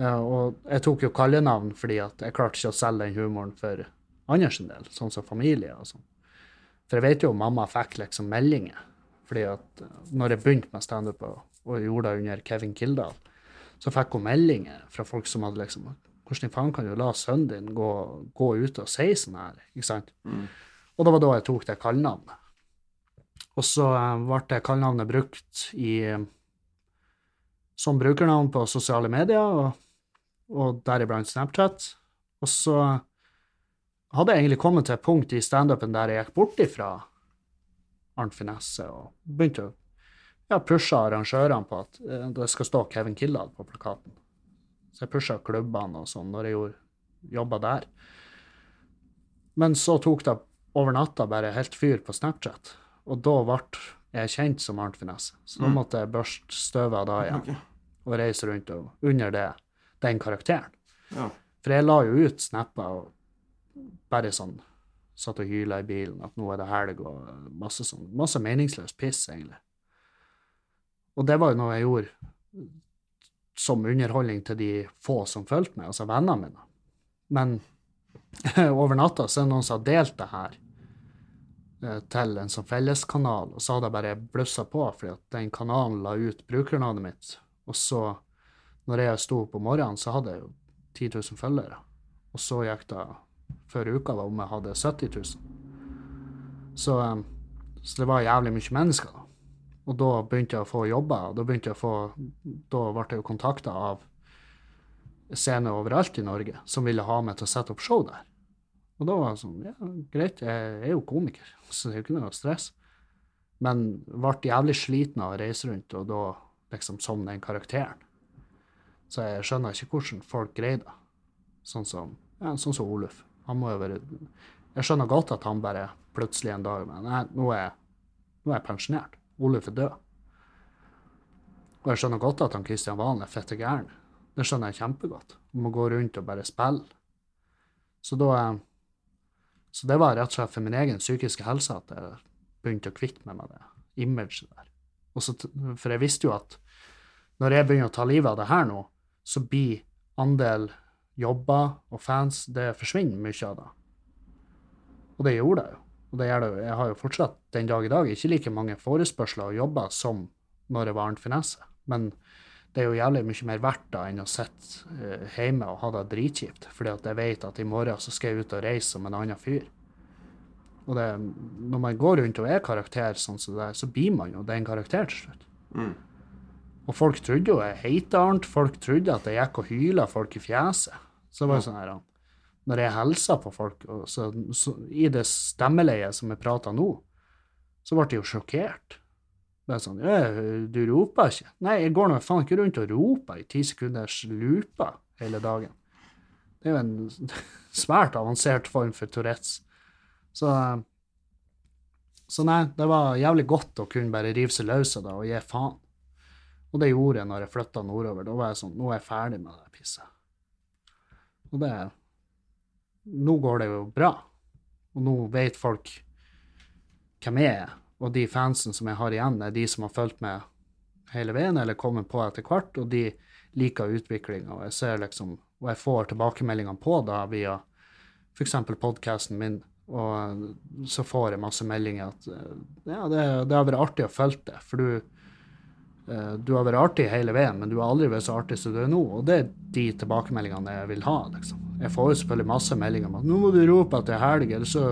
Speaker 2: Eh, og jeg tok jo kallenavn fordi at jeg klarte ikke å selge den humoren for andre sin del, sånn som familie og sånn. For jeg vet jo mamma fikk liksom meldinger. fordi at eh, når jeg begynte med standup og, og gjorde det under Kevin Kildahl, så fikk hun meldinger fra folk som hadde liksom Hvordan i faen kan du la sønnen din gå, gå ut og si sånn her? ikke sant?
Speaker 1: Mm.
Speaker 2: Og det var da jeg tok det kallenavnet. Og så eh, ble det kallenavnet brukt i, som brukernavn på sosiale medier, og, og deriblant Snapchat. Og så hadde jeg egentlig kommet til et punkt i standupen der jeg gikk bort ifra Arnt Finesse og begynte å ja, pushe arrangørene på at eh, det skal stå Kevin Kildahl på plakaten. Så jeg pusha klubbene og sånn når jeg gjorde jobba der. Men så tok det over natta bare helt fyr på Snapchat, og da ble jeg kjent som Arnt Finesse. Så da
Speaker 1: Mm.
Speaker 2: måtte jeg børste støvet av da igjen
Speaker 1: okay.
Speaker 2: og reise rundt og under det, den karakteren.
Speaker 1: Ja.
Speaker 2: For jeg la jo ut snapper og bare sånn satt og hyla i bilen at nå er det helg og masse sånn, masse meningsløs piss, egentlig. Og det var jo noe jeg gjorde som underholdning til de få som fulgte meg, altså vennene mine. Men [LAUGHS] over natta så er det noen som har delt det her eh, til en sånn felleskanal, og så hadde jeg bare blussa på fordi at den kanalen la ut brukernavnet mitt, og så, når jeg sto opp om morgenen, så hadde jeg jo 10 000 følgere. Og så gikk det før uka var hadde jeg 70 000. Så, eh, så det var jævlig mye mennesker, da. Og da begynte jeg å få jobber, da begynte jeg å få Da ble jeg jo kontakta av scener overalt i Norge som ville ha meg til å sette opp show der. Og da var det sånn Ja, greit, jeg er jo komiker, [LAUGHS] så det er jo ikke noe stress. Men ble jævlig sliten av å reise rundt, og da liksom som den karakteren. Så jeg skjønner ikke hvordan folk greier det. Sånn som, ja, sånn som Oluf. Han må jo være Jeg skjønner godt at han bare plutselig en dag Men nei, nå er, nå er jeg pensjonert. Oluf er død. Og jeg skjønner godt at han Kristian Valen er fette gæren. Det skjønner jeg kjempegodt. Om å gå rundt og bare spille. Så da eh, Så det var rett og slett for min egen psykiske helse at jeg begynte å kvitte meg med det imaget der. Så, for jeg visste jo at når jeg begynner å ta livet av det her nå, så blir andel jobber og fans Det forsvinner mye av det. Og det gjorde det jo. Og det gjør det jo. Jeg har jo fortsatt den dag i dag ikke like mange forespørsler og jobber som når jeg var Arnt Finesse. Men det er jo jævlig mye mer verdt da enn å sitte eh, hjemme og ha det dritkjipt. Fordi at jeg vet at i morgen så skal jeg ut og reise som en annen fyr. Og det, når man går rundt og er karakter sånn som det der, så blir man jo den karakter til slutt.
Speaker 1: Mm.
Speaker 2: Og folk trodde jo jeg het Arnt, folk trodde at jeg gikk og hyla folk i fjeset. Så det var jo sånn her, Når jeg hilsa på folk, så, så, i det stemmeleiet som jeg prater nå, så ble jeg jo sjokkert. Det er sånn «Øh, Du roper ikke? Nei, jeg går nå faen ikke rundt og roper i ti sekunders looper hele dagen. Det er jo en [LAUGHS] svært avansert form for Tourettes. Så, så nei, det var jævlig godt å kunne bare rive seg løs av det og gi faen. Og det gjorde jeg når jeg flytta nordover. Da var jeg sånn Nå er jeg ferdig med det pisset. Og det Nå går det jo bra. Og nå vet folk hvem jeg er. Og de fansen som jeg har igjen, er de som har fulgt med hele veien, eller kommet på etter hvert, og de liker utviklinga. Og jeg ser liksom Og jeg får tilbakemeldingene på da via f.eks. podkasten min, og så får jeg masse meldinger at eh, ja, det, det har vært artig å følge det, for du du har vært artig hele veien, men du har aldri vært så artig som du er nå. Og det er de tilbakemeldingene jeg vil ha. liksom. Jeg får jo selvfølgelig masse meldinger om at 'nå må du rope at det er helg', eller så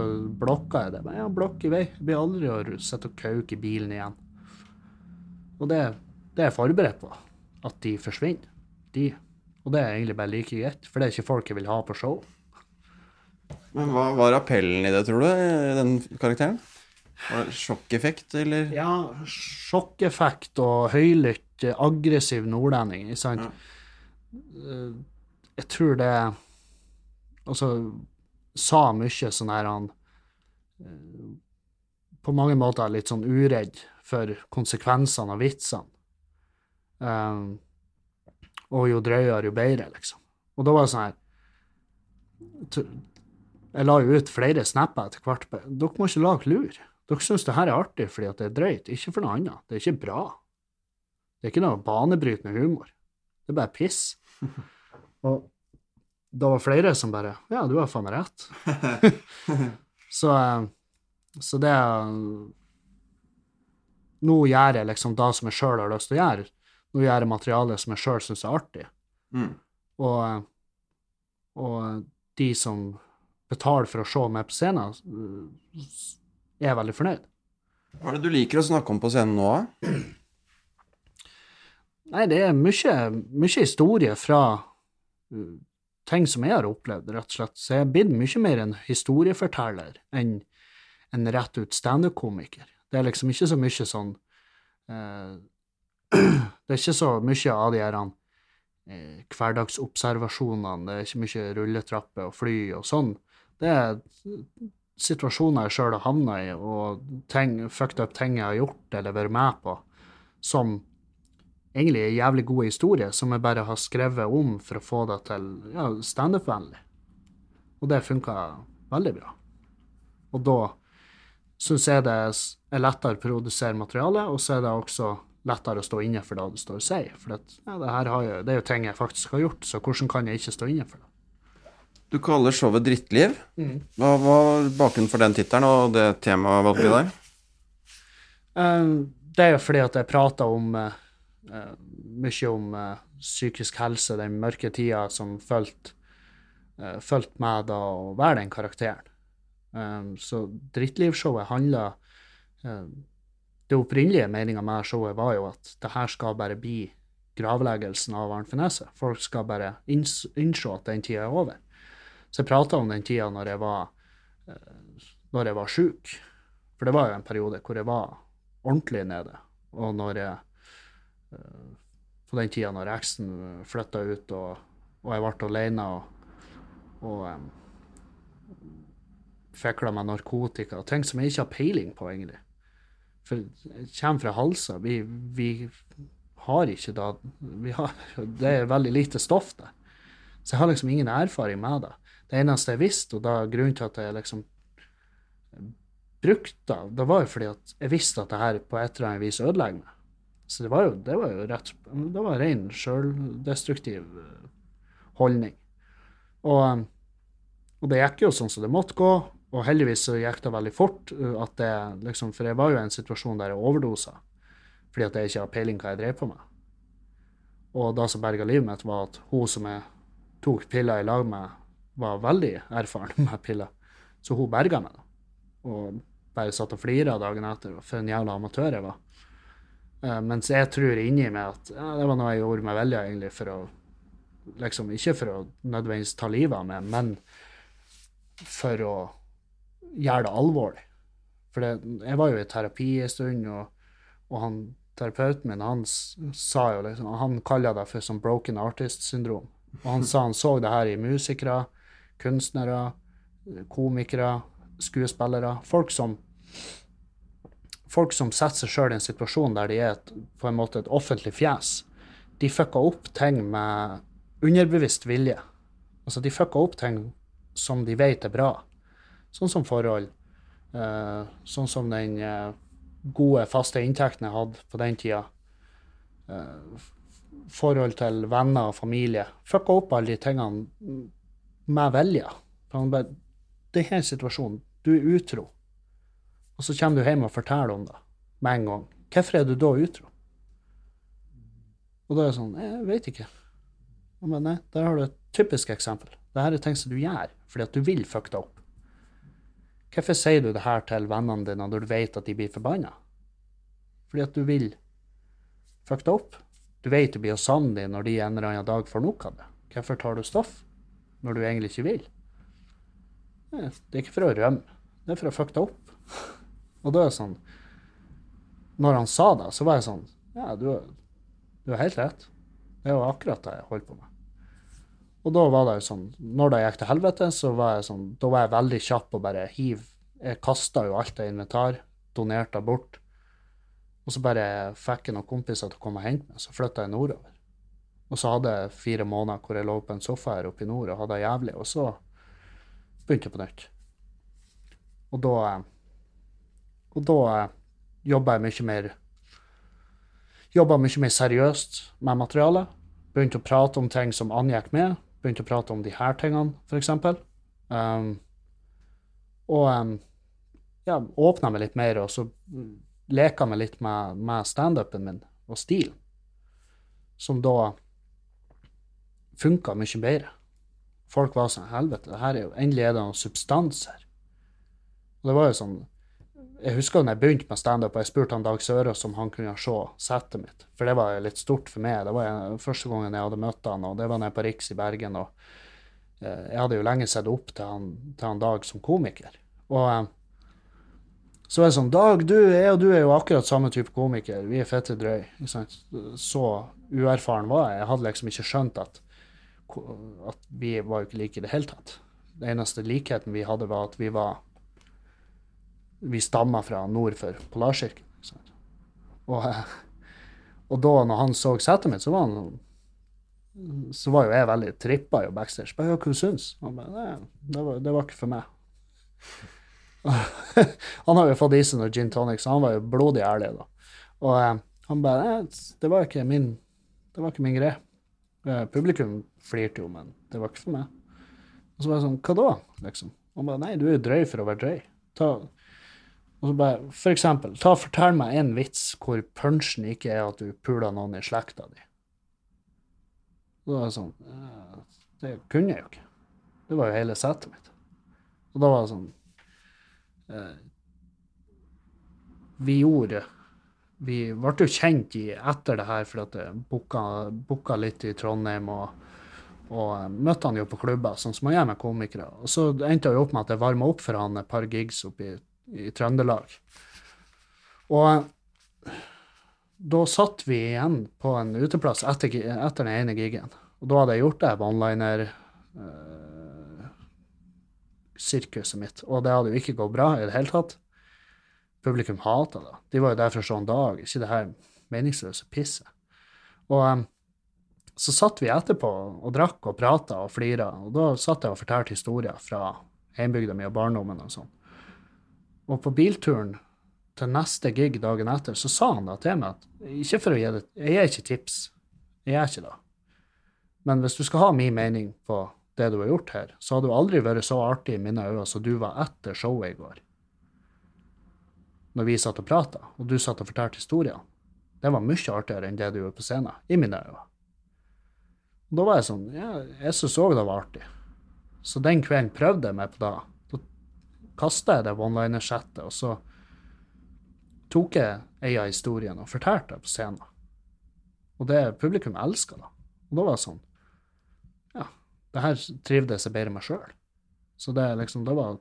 Speaker 2: blokker jeg det. Men ja, blokk i vei. Jeg blir aldri å sitte og kauke i bilen igjen. Og det, det er jeg forberedt på. At de forsvinner. De. Og det er egentlig bare like greit, for det er ikke folk jeg vil ha på show.
Speaker 1: Men hva var appellen i det, tror du, i den karakteren? Var det sjokkeffekt, eller?
Speaker 2: Ja, sjokkeffekt og høylytt, eh, aggressiv nordlending, ikke sant? Ja. Jeg tror det Altså, sa mye sånn her han eh, På mange måter litt sånn uredd for konsekvensene av vitsene. Um, og jo drøyere, jo bedre, liksom. Og da var det sånn her Jeg la jo ut flere snapper etter hvert. Dere må ikke lage lur. Dere syns det her er artig fordi at det er drøyt, ikke for noe annet. Det er ikke bra. Det er ikke noe banebrytende humor. Det er bare piss. [LAUGHS] Og da var flere som bare Ja, du har faen meg rett. [LAUGHS] så, eh, så det Nå gjør jeg liksom det som jeg sjøl har lyst til å gjøre. Nå gjør jeg materiale som jeg sjøl syns er artig.
Speaker 1: Mm.
Speaker 2: Og, eh, og de som betaler for å se meg på scenen, eh, er veldig fornøyd.
Speaker 1: Hva er det du liker å snakke om på scenen nå, da?
Speaker 2: Nei, det er mye, mye historie fra uh, ting som jeg har opplevd, rett og slett. Så jeg er blitt mye mer en historieforteller enn en rett ut standup-komiker. Det er liksom ikke så mye sånn eh, [CLEARS THROAT] Det er ikke så mye av de her eh, hverdagsobservasjonene, det er ikke mye rulletrapper og fly og sånn. Det er situasjoner jeg sjøl har havna i, og ting, fucked up ting jeg har gjort eller vært med på, som egentlig er jævlig gode historier, som jeg bare har skrevet om for å få det til ja, standup-vennlig. Og det funka veldig bra. Og da syns jeg det er lettere å produsere materiale, og så er det også lettere å stå inne for det du står og sier. For det, ja, det, jeg, det er jo ting jeg faktisk har gjort, så hvordan kan jeg ikke stå inne for det?
Speaker 1: Du kaller showet Drittliv. Hva var bakgrunnen for den tittelen og det temaet valgte vi der?
Speaker 2: Eh, Det er jo fordi at jeg prater om eh, eh, mye om psykisk helse, den mørke tida som fulgte uh, fulgt med da å være den karakteren. Eh, så Drittlivshowet handler eh, Det opprinnelige meninga med showet var jo at det her skal bare bli gravleggelsen av Arnt Finesse. Folk skal bare inns innse at den tida er over. Så jeg prata om den tida når jeg var eh, når jeg var sjuk. For det var jo en periode hvor jeg var ordentlig nede. Og når jeg eh, På den tida når eksen flytta ut, og, og jeg ble alene og, og um, fikla meg narkotika, ting som jeg ikke har peiling på, egentlig. For det kommer fra Halsa. Vi, vi har ikke da har, Det er veldig lite stoff der. Så jeg har liksom ingen erfaring med det. Det eneste jeg visste, og da grunnen til at jeg liksom brukte det, det var jo fordi at jeg visste at det her på et eller annet vis ødelegger meg. Så det var jo, det var jo rett Det var ren sjøldestruktiv eh, holdning. Og, um, og det gikk jo sånn som det måtte gå, og heldigvis så gikk det veldig fort. uh, at det liksom, For jeg var jo i en situasjon der jeg overdosa fordi at jeg ikke har peiling hva jeg drev på med. Og det som berga livet mitt, var at hun som jeg tok piller i lag med, var veldig erfaren med [LAUGHS] piller. Så hun berga meg, da. Og bare satt og flira dagen etter. For en jævla amatør jeg var. Uh, mens jeg tror inni meg at ja, det var noe jeg gjorde med vilje, egentlig, for å liksom Ikke for å nødvendigvis ta livet av meg, men for å gjøre det alvorlig. For det, jeg var jo i terapi en stund, og, og han terapeuten min han sa jo liksom Han kaller det for sånn broken artist-syndrom. Og han sa han så det her i musikere, kunstnere, komikere, skuespillere. Folk som folk som setter seg sjøl i en situasjon der de er et, på en måte et offentlig fjes. De fucka opp ting med underbevisst vilje. Altså, de fucka opp ting som de vet er bra. Sånn som forhold. Uh, sånn som den uh, gode, faste inntekten jeg hadde på den tida. Uh, forhold til venner og familie. Fucka opp alle de tingene med vilje. For han bare Det er en situasjon. Du er utro. Og så kommer du hjem og forteller om det med en gang. Hvorfor er du da utro? Og da er det sånn Jeg vet ikke. Men nei, der har du et typisk eksempel. Dette er ting som du gjør fordi at du vil fucke deg opp. Hvorfor sier du det her til vennene dine når du vet at de blir forbanna? Fordi at du vil fucke deg opp. Du vet du blir å savne dem når de en eller annen dag får nok av det. Hvorfor tar du stoff når du egentlig ikke vil? Det er ikke for å rømme, det er for å fucke deg opp. [LAUGHS] Og da er det sånn Når han sa det, så var jeg sånn Ja, du, du har helt rett. Det er jo akkurat det jeg holder på med. Og da var det jo sånn Når det gikk til helvete, så var jeg sånn Da var jeg veldig kjapp og bare hiv Jeg kasta jo alt av inventar, donerte det bort. Og så bare fikk jeg noen kompiser til å komme og hente meg, så flytta jeg nordover. Og så hadde jeg fire måneder hvor jeg lå på en sofa her oppe i nord og hadde det jævlig, og så begynte jeg på nytt. Og da Og da jobba jeg mye mer Jobba mye mer seriøst med materialet. Begynte å prate om ting som angikk meg. Begynte å prate om de her tingene, f.eks. Um, og um, ja, åpna meg litt mer, og så leka meg litt med, med standupen min og stilen, som da funka mye bedre. Folk var sånn Helvete, det her er jo, endelig er det noe substans her. Og det var jo sånn Jeg husker da jeg begynte med standup, og jeg spurte han Dag Sørås om han kunne se settet mitt. For det var litt stort for meg. Det var jo første gangen jeg hadde møtt han, og det var nede på Riks i Bergen. og eh, Jeg hadde jo lenge sett opp til han, til han Dag som komiker. Og eh, så er det sånn Dag, du, jeg og du er jo akkurat samme type komiker. Vi er fette drøy. Så uerfaren var jeg. Jeg hadde liksom ikke skjønt at, at vi var jo ikke like i det hele tatt. Den eneste likheten vi hadde, var at vi var Vi stamma fra nord for Polarsirkelen. Og, [LAUGHS] og da når han så settet mitt, så var han så var jo jeg veldig trippa jo backstage. Bare, hva syns Han bare Nei, det var, det var ikke for meg. [LAUGHS] han har jo fått i seg noe gin tonic, så han var jo blodig ærlig, da. Og eh, han bare det var ikke min, det var ikke min greie. Eh, publikum flirte jo, men det var ikke for meg. Og så var jeg sånn Hva da, liksom? Han bare Nei, du er jo drøy for å være drøy. Ta og så bare, For eksempel, ta og fortell meg en vits hvor punchen ikke er at du puler noen i slekta di. Og da var jeg sånn «Eh, Det kunne jeg jo ikke. Det var jo hele settet mitt. Og da var det sånn eh, Vi gjorde Vi ble jo kjent i, etter det her, for at jeg booka, booka litt i Trondheim. og, og eh, møtte han jo på klubber, sånn som man gjør med komikere. Og så endte jeg opp med at jeg varma opp for han et par gigs oppe i, i Trøndelag. Og da satt vi igjen på en uteplass etter, etter den ene gigen. Og da hadde jeg gjort det one-liner-sirkuset mitt, og det hadde jo ikke gått bra i det hele tatt. Publikum hata det. De var jo der for å se en dag, ikke det her meningsløse pisset. Og um, så satt vi etterpå og drakk og prata og flira, og da satt jeg og fortalte historier fra hjembygda mi og barndommen og sånn. Og på bilturen til neste gig dagen etter, så sa han da til meg at ikke for å gi det Jeg gir ikke tips. Jeg gjør ikke det. Men hvis du skal ha min mening på det du har gjort her, så har du aldri vært så artig i mine øyne som du var etter showet i går. Når vi satt og prata, og du satt og fortalte historier. Det var mye artigere enn det du gjorde på scenen, i mine øyne. Da var jeg sånn Ja, jeg syntes òg det var artig. Så den kvelden prøvde jeg meg på det. Da kasta jeg det one-liner-settet, og så tok jeg ei av historiene og fortalte det på scenen. Og det publikum elska da. Og da var det sånn Ja, det her trivdes jeg bedre med sjøl. Så det liksom, det var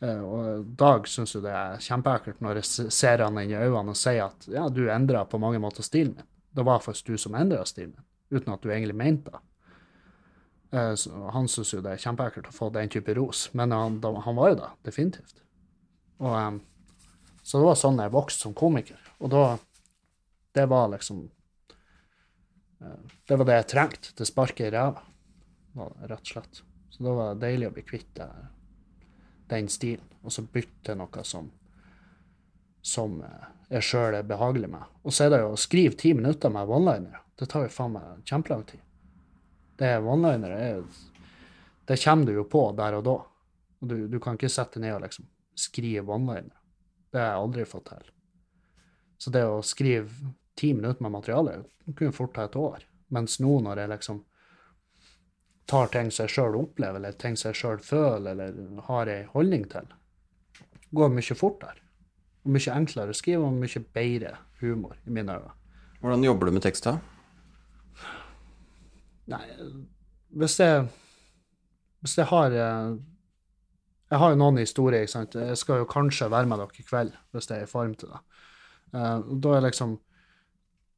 Speaker 2: Og Dag syns jo det er kjempeekkelt når jeg ser han inn i øynene og sier at ja, du endra på mange måter stilen min. Det var faktisk du som endra stilen min, uten at du egentlig mente det. Eh, han syns jo det er kjempeekkelt å få den type ros, men han, han var jo det, definitivt. Og um, så det var sånn jeg vokste som komiker. Og da Det var liksom Det var det jeg trengte til sparket i ræva, rett og slett. Så da var det deilig å bli kvitt det, den stilen, og så bytte til noe som som jeg sjøl er behagelig med. Og så er det jo å skrive ti minutter med one-liner. Det tar jo faen meg kjempelang tid. Det one-liner er Det kommer du jo på der og da. Og du, du kan ikke sette ned og liksom skrive one-liner. Det har jeg aldri fått til. Så det å skrive ti minutter med materiale kunne fort ta et år. Mens nå, når jeg liksom tar ting som jeg sjøl opplever, eller ting som jeg sjøl føler, eller har ei holdning til, går mye fortere. Og mye enklere å skrive, og mye bedre humor, i mine øyne.
Speaker 1: Hvordan jobber du med tekst, da?
Speaker 2: Nei, hvis jeg Hvis jeg har eh, Jeg har jo noen historier, ikke sant. Jeg skal jo kanskje være med dere i kveld, hvis jeg er i form til det. Eh, da er liksom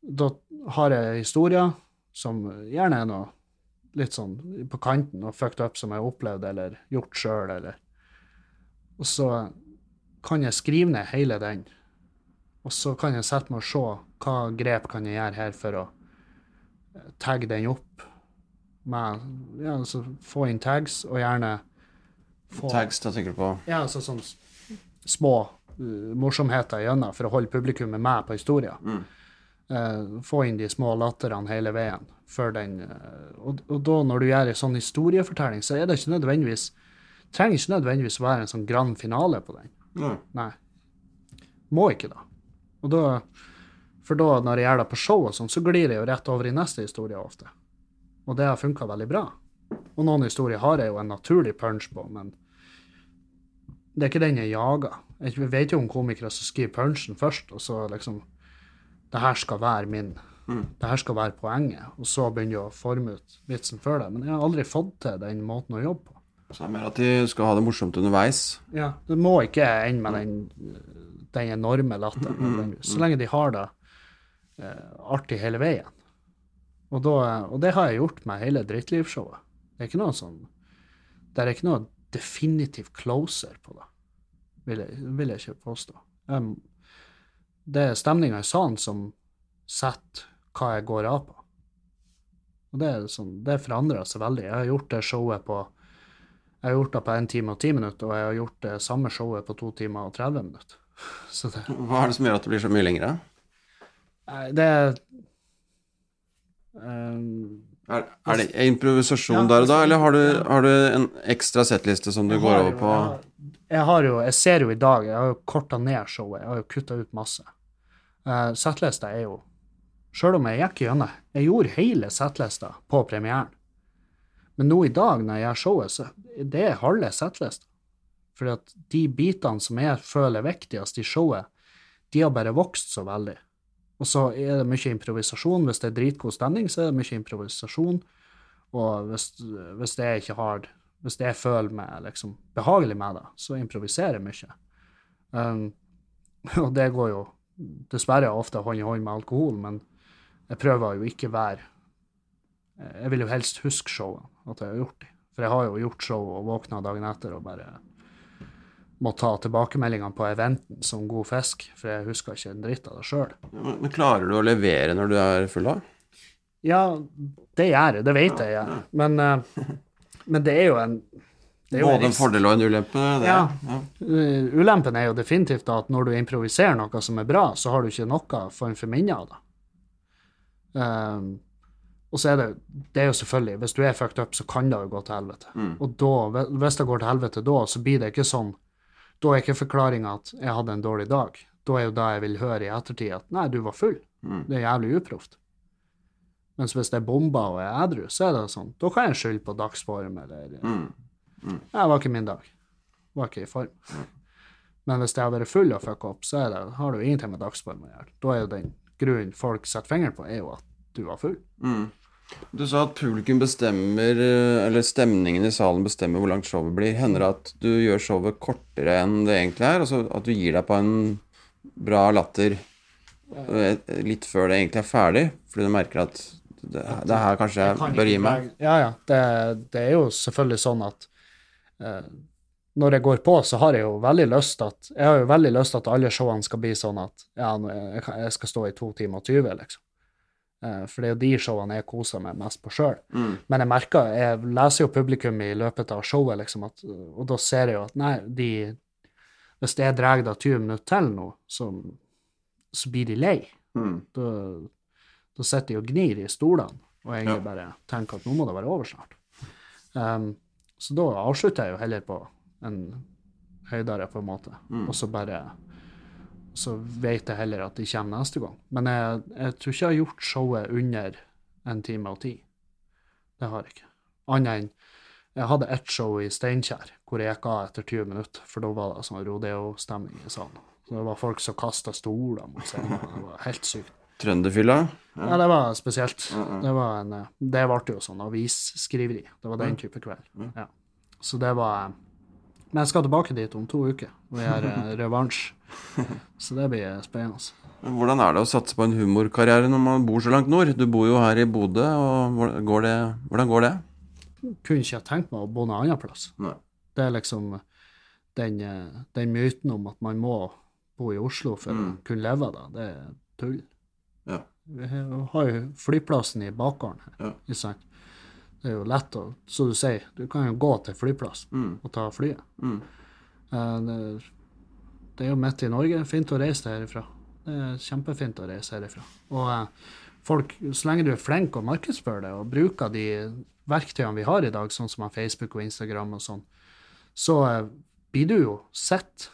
Speaker 2: Da har jeg historier som gjerne er noe litt sånn på kanten og fucked up som jeg har opplevd eller gjort sjøl, eller Og så kan jeg skrive ned hele den, og så kan jeg sette meg og se hva grep kan jeg gjøre her for å eh, tagge den opp med Ja, altså få inn tags, og gjerne få
Speaker 1: Tags, da tenker du på
Speaker 2: ja, altså sånn små uh, morsomheter igjennom for å holde publikummet med på historien.
Speaker 1: Mm.
Speaker 2: Eh, få inn de små latterne hele veien. før den, eh, og, og da når du gjør en sånn historiefortelling, så er det ikke nødvendigvis trenger ikke nødvendigvis være en sånn grand finale på den.
Speaker 1: Ja.
Speaker 2: Nei. Må ikke da. Og da for da, når jeg gjør det på show og sånn, så glir jeg jo rett over i neste historie ofte. Og det har funka veldig bra. Og noen historier har jeg jo en naturlig punch på, men det er ikke den jeg jager. Jeg vet jo om komikere som skriver punchen først, og så liksom Det her skal være min. Det her skal være poenget. Og så begynner jeg å forme ut vitsen før det. Men jeg har aldri fått til den måten å jobbe på.
Speaker 1: Så det er mer at de skal ha det morsomt underveis.
Speaker 2: Ja, det må ikke ende med den, den enorme latteren. nødvendigvis, Så lenge de har det eh, artig hele veien. Og, da, og det har jeg gjort med hele Drittlivshowet. Det er ikke noe sånn Det er ikke noe definitiv closer på det, vil jeg, vil jeg ikke påstå. Um, det er stemninga i salen som setter hva jeg går av på. Og det, sånn, det forandrer seg veldig. Jeg har gjort det showet på jeg har gjort det på 1 time og 10 minutter, og jeg har gjort det samme showet på 2 timer og 30 minutter. [LAUGHS] Så det,
Speaker 1: Hva er det som gjør at det blir så mye lengre?
Speaker 2: Det er um,
Speaker 1: Er, er det improvisasjon
Speaker 2: Ja,
Speaker 1: der og da, eller har du, har du en ekstra settliste som du går over på?
Speaker 2: Jeg, har- jeg har jo Jeg ser jo i dag, jeg har jo korta ned showet, jeg har jo kutta ut masse. Uh, Settlista er jo Sjøl om jeg gikk gjennom Jeg gjorde hele settlista på premieren. Men nå i dag, når jeg gjør showet, så det er halve settlista. Fordi at de bitene som jeg føler er viktigst i showet, de har bare vokst så veldig. Og så er det mye improvisasjon. Hvis det er dritgod stemning, så er det mye improvisasjon. Og hvis, hvis det ikke har Hvis jeg føler meg liksom behagelig med det, så improviserer jeg mye. Um, [LAUGHS] og det går jo dessverre ofte hånd i hånd med alkohol, men jeg prøver jo ikke være Jeg vil jo helst huske showene, at jeg har gjort det. For jeg har jo gjort show og våkna dagen etter og bare må ta tilbakemeldingene på eventen som god fisk, for jeg husker ikke en dritt av det sjøl.
Speaker 1: Men klarer du å levere når du er full av?
Speaker 2: Ja, det gjør jeg, det vet jeg Ja. Men, eh, [LAUGHS] men det er jo en det er jo
Speaker 1: Både en fordel og en ulempe? Det.
Speaker 2: Ja. Uh, Ulempen er jo definitivt at når du improviserer noe som er bra, så har du ikke noe form for minner av det. Um, og så er det, det er jo selvfølgelig, hvis du er fucked up, så kan det jo gå til helvete.
Speaker 1: Mm.
Speaker 2: Og da, hvis det går til helvete da, så blir det ikke sånn Da er ikke forklaringa at jeg hadde en dårlig dag. Da er jo det jeg vil høre i ettertid, at nei, du var full.
Speaker 1: Mm.
Speaker 2: Det er jævlig uproft. Mens hvis det er bomba og er edru, så er det sånn. Da kan jeg skylde på dagsform eller
Speaker 1: Mm.
Speaker 2: Mm. det var ikke min dag. Var ikke i form. Men hvis jeg har vært full og fucka opp, så er det, har det jo ingenting med dagsform å gjøre. Da er jo den grunnen folk setter fingeren på, er jo at du var full.
Speaker 1: Mm. Du sa at publikum bestemmer, eh, eller stemningen i salen bestemmer hvor langt showet blir. Hender det at du gjør showet kortere enn det egentlig er? Altså at du gir deg på en bra latter eh, litt før det egentlig er ferdig? Fordi du merker at det, det her kanskje jeg bør gi meg?
Speaker 2: Ja, ja. Det, det er jo selvfølgelig sånn at eh, når jeg går på, så har jeg jo veldig lyst at Jeg har jo veldig lyst at alle showene skal bli sånn at ja, jeg, skal stå i to timer og 20, liksom. Eh, for det er jo de showene jeg koser meg mest på sjøl.
Speaker 1: Mm.
Speaker 2: Men jeg merker, jeg leser jo publikum i løpet av showet, liksom, at, og da ser jeg jo at nei, de Hvis jeg drar da 20 minutter til nå, så, så blir de lei.
Speaker 1: Mm.
Speaker 2: Da, da sitter de og gnir i stolene og egentlig
Speaker 1: Ja.
Speaker 2: bare tenker at nå må det være over snart. Um, så da avslutter jeg jo heller på en høydere, på en måte.
Speaker 1: Mm.
Speaker 2: Og så bare Så vet jeg heller at de kommer neste gang. Men jeg, jeg tror ikke jeg har gjort showet under en time og ti. Det har jeg ikke. Annet enn jeg hadde ett show i Steinkjer hvor jeg gikk av etter 20 minutter, for da var det sånn rodeo-stemning i salen. Så det var folk som kasta stoler mot scenen. Det var helt sykt.
Speaker 1: Trønderfylla?
Speaker 2: Ja, det var spesielt.
Speaker 1: Ja, ja.
Speaker 2: Det var en, det ble jo sånn avisskriveri. Det var den type kveld. Ja. Så det var Men jeg skal tilbake dit om to uker og gjøre eh, revansj. [LAUGHS] Så det blir spennende.
Speaker 1: Hvordan er det å satse på en humorkarriere når man bor så langt nord? Du bor jo her i Bodø, og går det, hvordan går det?
Speaker 2: Kunne ikke tenkt meg å bo noen annen plass.
Speaker 1: Nei.
Speaker 2: Det er liksom den, eh, den myten om at man må bo i Oslo for
Speaker 1: Mm.
Speaker 2: å kunne leve av det, det er tull. Har jo flyplassen i bakgården her.
Speaker 1: Ja.
Speaker 2: Det er jo lett å Som du sier, du kan jo gå til flyplassen
Speaker 1: Mm.
Speaker 2: og ta flyet.
Speaker 1: Mm.
Speaker 2: Eh, Det, det er jo midt i Norge. Fint å reise herifra. Det er kjempefint å reise herifra. Og eh, folk, så lenge du er flink og markedsfører det, og bruker de verktøyene vi har i dag, sånn som Facebook og Instagram og sånn, så eh, blir du jo sett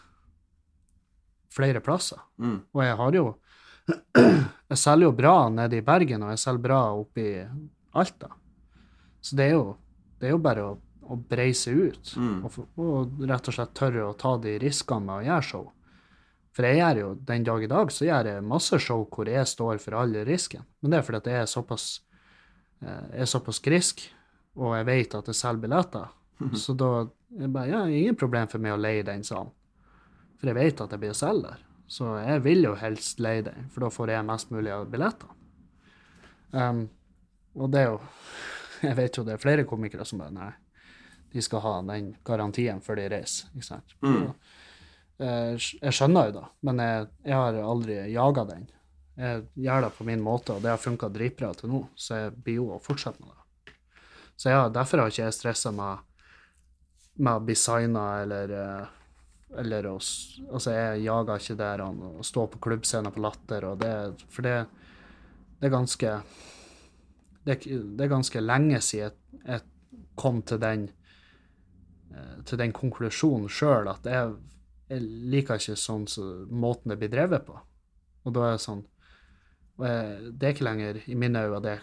Speaker 2: flere plasser.
Speaker 1: Mm.
Speaker 2: Og jeg har jo Jeg selger jo bra nede i Bergen, og jeg selger bra oppe i Alta. Så det er jo, det er jo bare å, å breise ut,
Speaker 1: Mm.
Speaker 2: og, og rett og slett tørre å ta de riskene med å gjøre show. For jeg gjør jo, den dag i dag, så gjør jeg masse show hvor jeg står for all risken. Men det er fordi at jeg er såpass, eh, jeg er såpass grisk, og jeg vet at jeg selger billetter. [LAUGHS] Så da det bare, ja, ingen problem for meg å leie den salen. For jeg vet at jeg blir å selge der. Så jeg vil jo helst leie den, for da får jeg mest mulig av billettene. Um, og det er jo [LAUGHS] Jeg vet jo det er flere komikere som bare Nei, de skal ha den garantien før de reiser. Ikke sant?
Speaker 1: Mm.
Speaker 2: Eh, jeg skjønner jo det, men jeg, jeg har aldri jaga den. Jeg gjør det på min måte, og det har funka dritbra til nå, så jeg blir jo å fortsette med det. Så ja, derfor har ikke jeg stressa med, med signa eller eh, eller å Altså, jeg jager ikke der han å stå på klubbscener på Latter, og det For det, det er ganske det, det er ganske lenge siden jeg, jeg kom til den eh, til den konklusjonen sjøl at jeg, jeg liker ikke sånn så, måten det blir drevet på. Og da er det sånn jeg, Det er ikke lenger i mine øyne det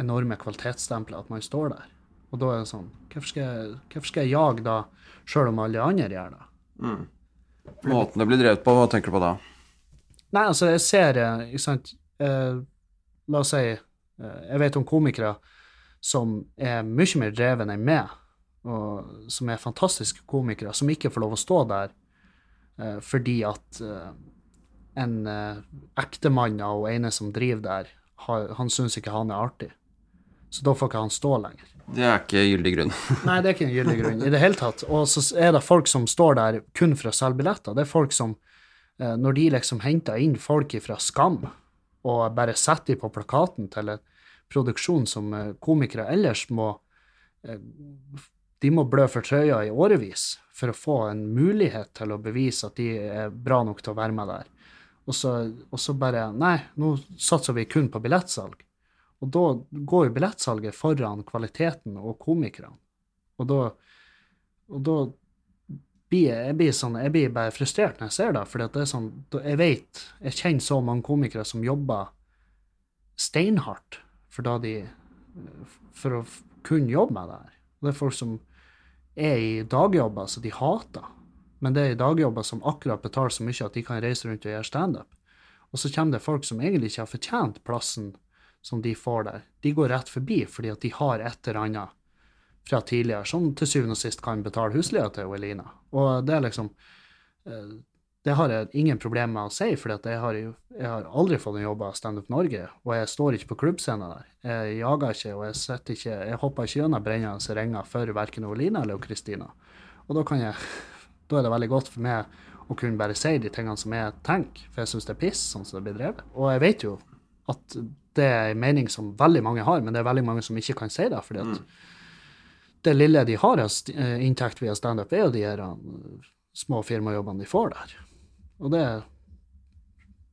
Speaker 2: enorme kvalitetsstempelet at man står der. Og da er det sånn Hvorfor skal jeg, hvorfor skal jeg jage da, sjøl om alle andre gjør det?
Speaker 1: Mm. Måten det blir drevet på, hva tenker du på da?
Speaker 2: Nei, altså, jeg ser det, Ikke sant eh, La oss si eh, Jeg vet om komikere som er mye mer dreven enn meg, og som er fantastiske komikere, som ikke får lov å stå der eh, fordi at eh, en eh, ektemann av ene som driver der, han syns ikke han er artig. Så da får ikke han stå lenger.
Speaker 1: Det er ikke gyldig grunn. [LAUGHS]
Speaker 2: Nei, det er ikke en gyldig grunn i det hele tatt. Og så er det folk som står der kun for å selge billetter. Det er folk som, eh, når de liksom henter inn folk fra Skam og bare setter de på plakaten til en produksjon som eh, komikere ellers må eh, De må blø for trøya i årevis for å få en mulighet til å bevise at de er bra nok til å være med der. Og så, og så bare Nei, nå satser vi kun på billettsalg. Og da går jo billettsalget foran kvaliteten og komikerne. Og da, og da blir jeg, blir sånn, jeg blir bare frustrert når jeg ser det. For det er sånn, jeg vet, jeg kjenner så mange komikere som jobber steinhardt for, da de, for å kunne jobbe med det her. Det er folk som er i dagjobber som de hater. Men det er i dagjobber som akkurat betaler så mye at de kan reise rundt og gjøre standup. Og så kommer det folk som egentlig ikke har fortjent plassen som de får der. De går rett forbi fordi at de har et eller annet fra tidligere som til syvende og sist kan betale husleia til Elina. Og det er liksom eh, Det har jeg ingen problemer med å si, for jeg, jeg har aldri fått en jobb av Standup Norge, og jeg står ikke på klubbscenen der. Jeg jager ikke, og jeg, ikke, jeg hopper ikke gjennom brennende ringer for verken Elina eller Kristina. Og da jeg [LAUGHS] da er det veldig godt for meg å kunne bare si de tingene som jeg tenker, for jeg syns det er piss sånn som det blir drevet. Og jeg vet jo at det er en mening som veldig mange har, men det er veldig mange som ikke kan si det. fordi at det lille de har av eh, inntekt via standup, er jo de her eh, små firmajobbene de får der. Og det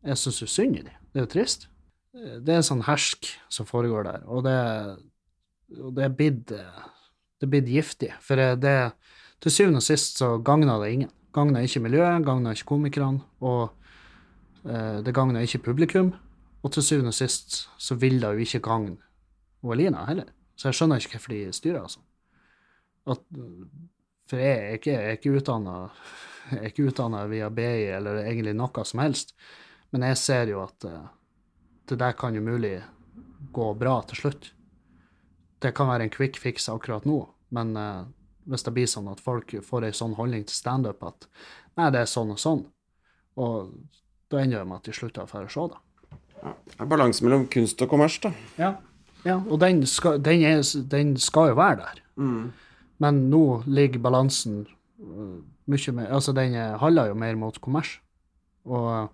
Speaker 2: Jeg syns jo synd i dem. Det er jo trist. Eh, Det er en sånn hersk som foregår der, og det, og det er blitt det blitt giftig. For det, det til syvende og sist så gagner det ingen. Gagner ikke miljøet, gagner ikke komikerne, og det gagner ikke publikum. Og til syvende og sist så vil det jo ikke gagne Elina heller. Så jeg skjønner ikke hvorfor de styrer altså. At, for jeg er ikke, jeg [LAUGHS] jeg er ikke utdanna via BI eller egentlig noe som helst, men jeg ser jo at uh, det der kan jo mulig gå bra til slutt. Det kan være en quick fix akkurat nå, men uh, Hvis det blir sånn at folk får ei sånn holdning til standup at nei, det er sånn og sånn, og da ender det med at de slutter å dra og se det.
Speaker 1: Det er balanse mellom kunst og kommers, da.
Speaker 2: Ja, ja og den skal, den, er, den skal jo være der. Men nå ligger balansen øh, mye mer Altså, den er- handler jo mer mot kommers. Og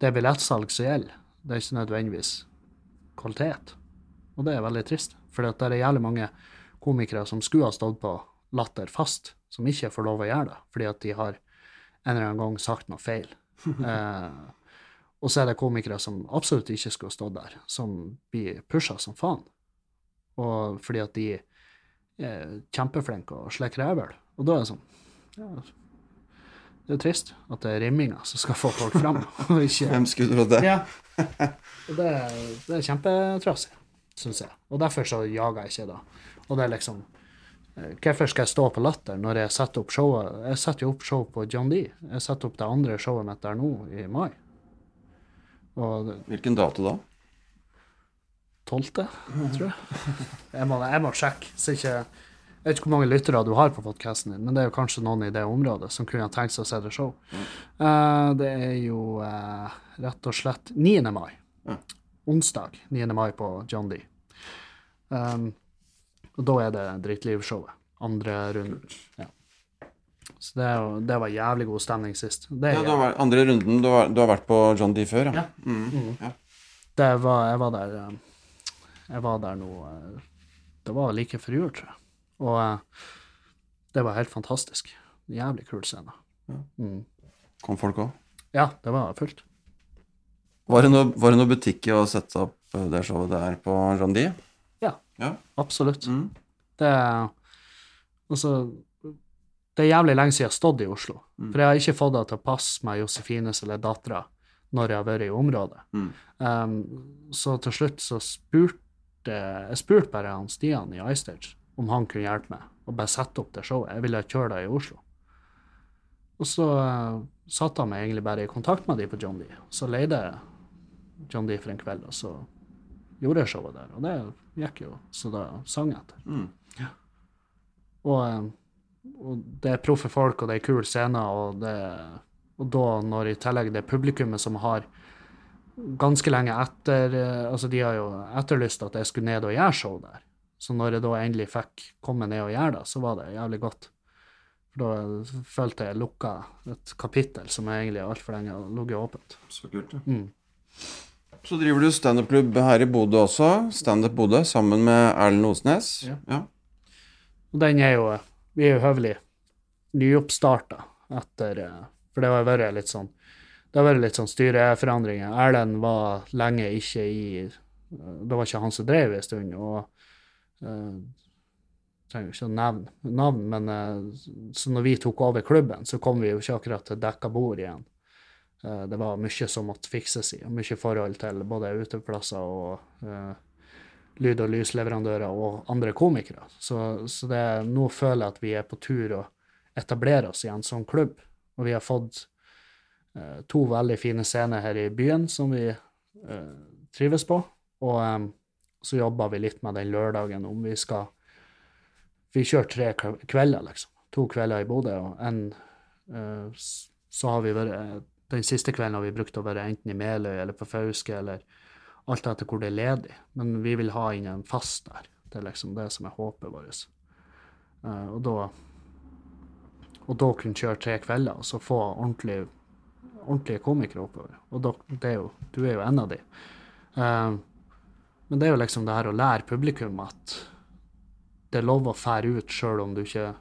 Speaker 2: det er billettsalg som gjelder. Det er ikke nødvendigvis kvalitet. Og det er veldig trist. For det er jævlig mange komikere som skulle ha stått på Latter fast, som ikke får lov å gjøre det, fordi at de har en eller annen gang sagt noe feil. [LAUGHS] eh, og så er det komikere som absolutt ikke skulle stått der, som blir pusha som faen. Og fordi at de er kjempeflinke og slikker rævel. Og da er det sånn ja, Det er trist at det er rimminga som skal få folk fram, [LAUGHS] og ikke
Speaker 1: Hvem skulle trodd det?
Speaker 2: ja. Og det, det er kjempetrasig, syns jeg. Og derfor så jager jeg ikke da. Og det er liksom eh, Hvorfor skal jeg stå på Latter når jeg setter opp showet? Jeg setter jo opp show på John D. Jeg setter opp det andre showet mitt der nå, i mai. Og det-
Speaker 1: Hvilken dato da?
Speaker 2: 12., tror jeg. [LAUGHS] Jeg må, jeg må sjekke. Så ikke, jeg vet ikke hvor mange lyttere du har på podkasten din, men det er jo kanskje noen i det området som kunne tenkt seg å se det show. Uh, det er jo uh, rett og slett 9. mai.
Speaker 1: Ja.
Speaker 2: Onsdag 9. mai på John D. Um, og da er det Drittlivshowet. Andre runde. Ja. Så det, det var jævlig god stemning sist. Det,
Speaker 1: Ja, vært, andre runden, du har, du har vært på John D før, ja? Mm. ja.
Speaker 2: det var, jeg var der eh, Jeg var der nå eh, Det var like før jul, tror jeg. Og eh, det var helt fantastisk. Jævlig kul scene. Mm.
Speaker 1: Kom folk òg?
Speaker 2: Ja, det var fullt.
Speaker 1: Var det noe, var det noe butikk å sette opp det showet der på John D?
Speaker 2: Ja.
Speaker 1: Ja.
Speaker 2: Absolutt.
Speaker 1: Mm.
Speaker 2: Det Altså Det er jævlig lenge siden jeg har stått i Oslo.
Speaker 1: Mm.
Speaker 2: For jeg har ikke fått det til å passe med Josefines eller dattera når jeg har vært i området.
Speaker 1: Mm.
Speaker 2: Um, så til slutt så spurte jeg spurte bare han Stian i iStage om han kunne hjelpe meg og bare sette opp det showet. Jeg ville kjøre det i Oslo. Og så uh, satte han meg egentlig bare i kontakt med de på John D. Så leide jeg John D for en kveld, og så gjorde jeg showet der. Og det gikk jo så da sang jeg etter.
Speaker 1: Mm.
Speaker 2: Og, eh, og det er proffe folk, og det er kule scener, og, og da når i tillegg det er publikummet som har ganske lenge etter eh, Altså, de har jo etterlyst at jeg skulle ned og gjøre show der. Så når jeg da endelig fikk komme ned og gjøre det, så var det jævlig godt. For da følte jeg lukka et kapittel som jeg egentlig altfor lenge har ligget åpent.
Speaker 1: Så kult. Ja.
Speaker 2: Mm.
Speaker 1: Så driver du standup-klubb her i Bodø også, Standup Bodø, sammen med Erlend Osnes.
Speaker 2: Ja.
Speaker 1: ja.
Speaker 2: Og den er jo Vi er jo høvelig nyoppstarta etter eh, For det har vært litt sånn det har vært litt sånn styreforandringer. Erlend var lenge ikke i eh, Det var ikke han som drev en stund. og uh, trenger ikke å nevne navn, men uh, så når vi tok over klubben, så kom vi jo ikke akkurat til dekka bord igjen. Uh, det var mye som måtte fikses i, mye forhold til både uteplasser og eh, lyd- og lysleverandører og andre komikere. Så, så det, nå føler jeg at vi er på tur å etablere oss igjen som klubb. Og vi har fått eh, to veldig fine scener her i byen som vi eh, trives på. Og eh, så jobber vi litt med den lørdagen om vi skal Vi kjører tre kvelder, liksom. To kvelder i Bodø, og en eh, så har vi vært Den siste kvelden har vi brukt å være enten i Meløy eller på Fauske eller alt etter hvor det er ledig. Men vi vil ha inn en fast der. Det er liksom det som er håpet vårt. Uh, og da og da kunne kjøre tre kvelder og så få ordentlige, ordentlige komikere oppover. Og da, det er jo, du er jo en av de. Uh, men det er jo liksom det her å lære publikum at det er lov å fære ut sjøl om du ikke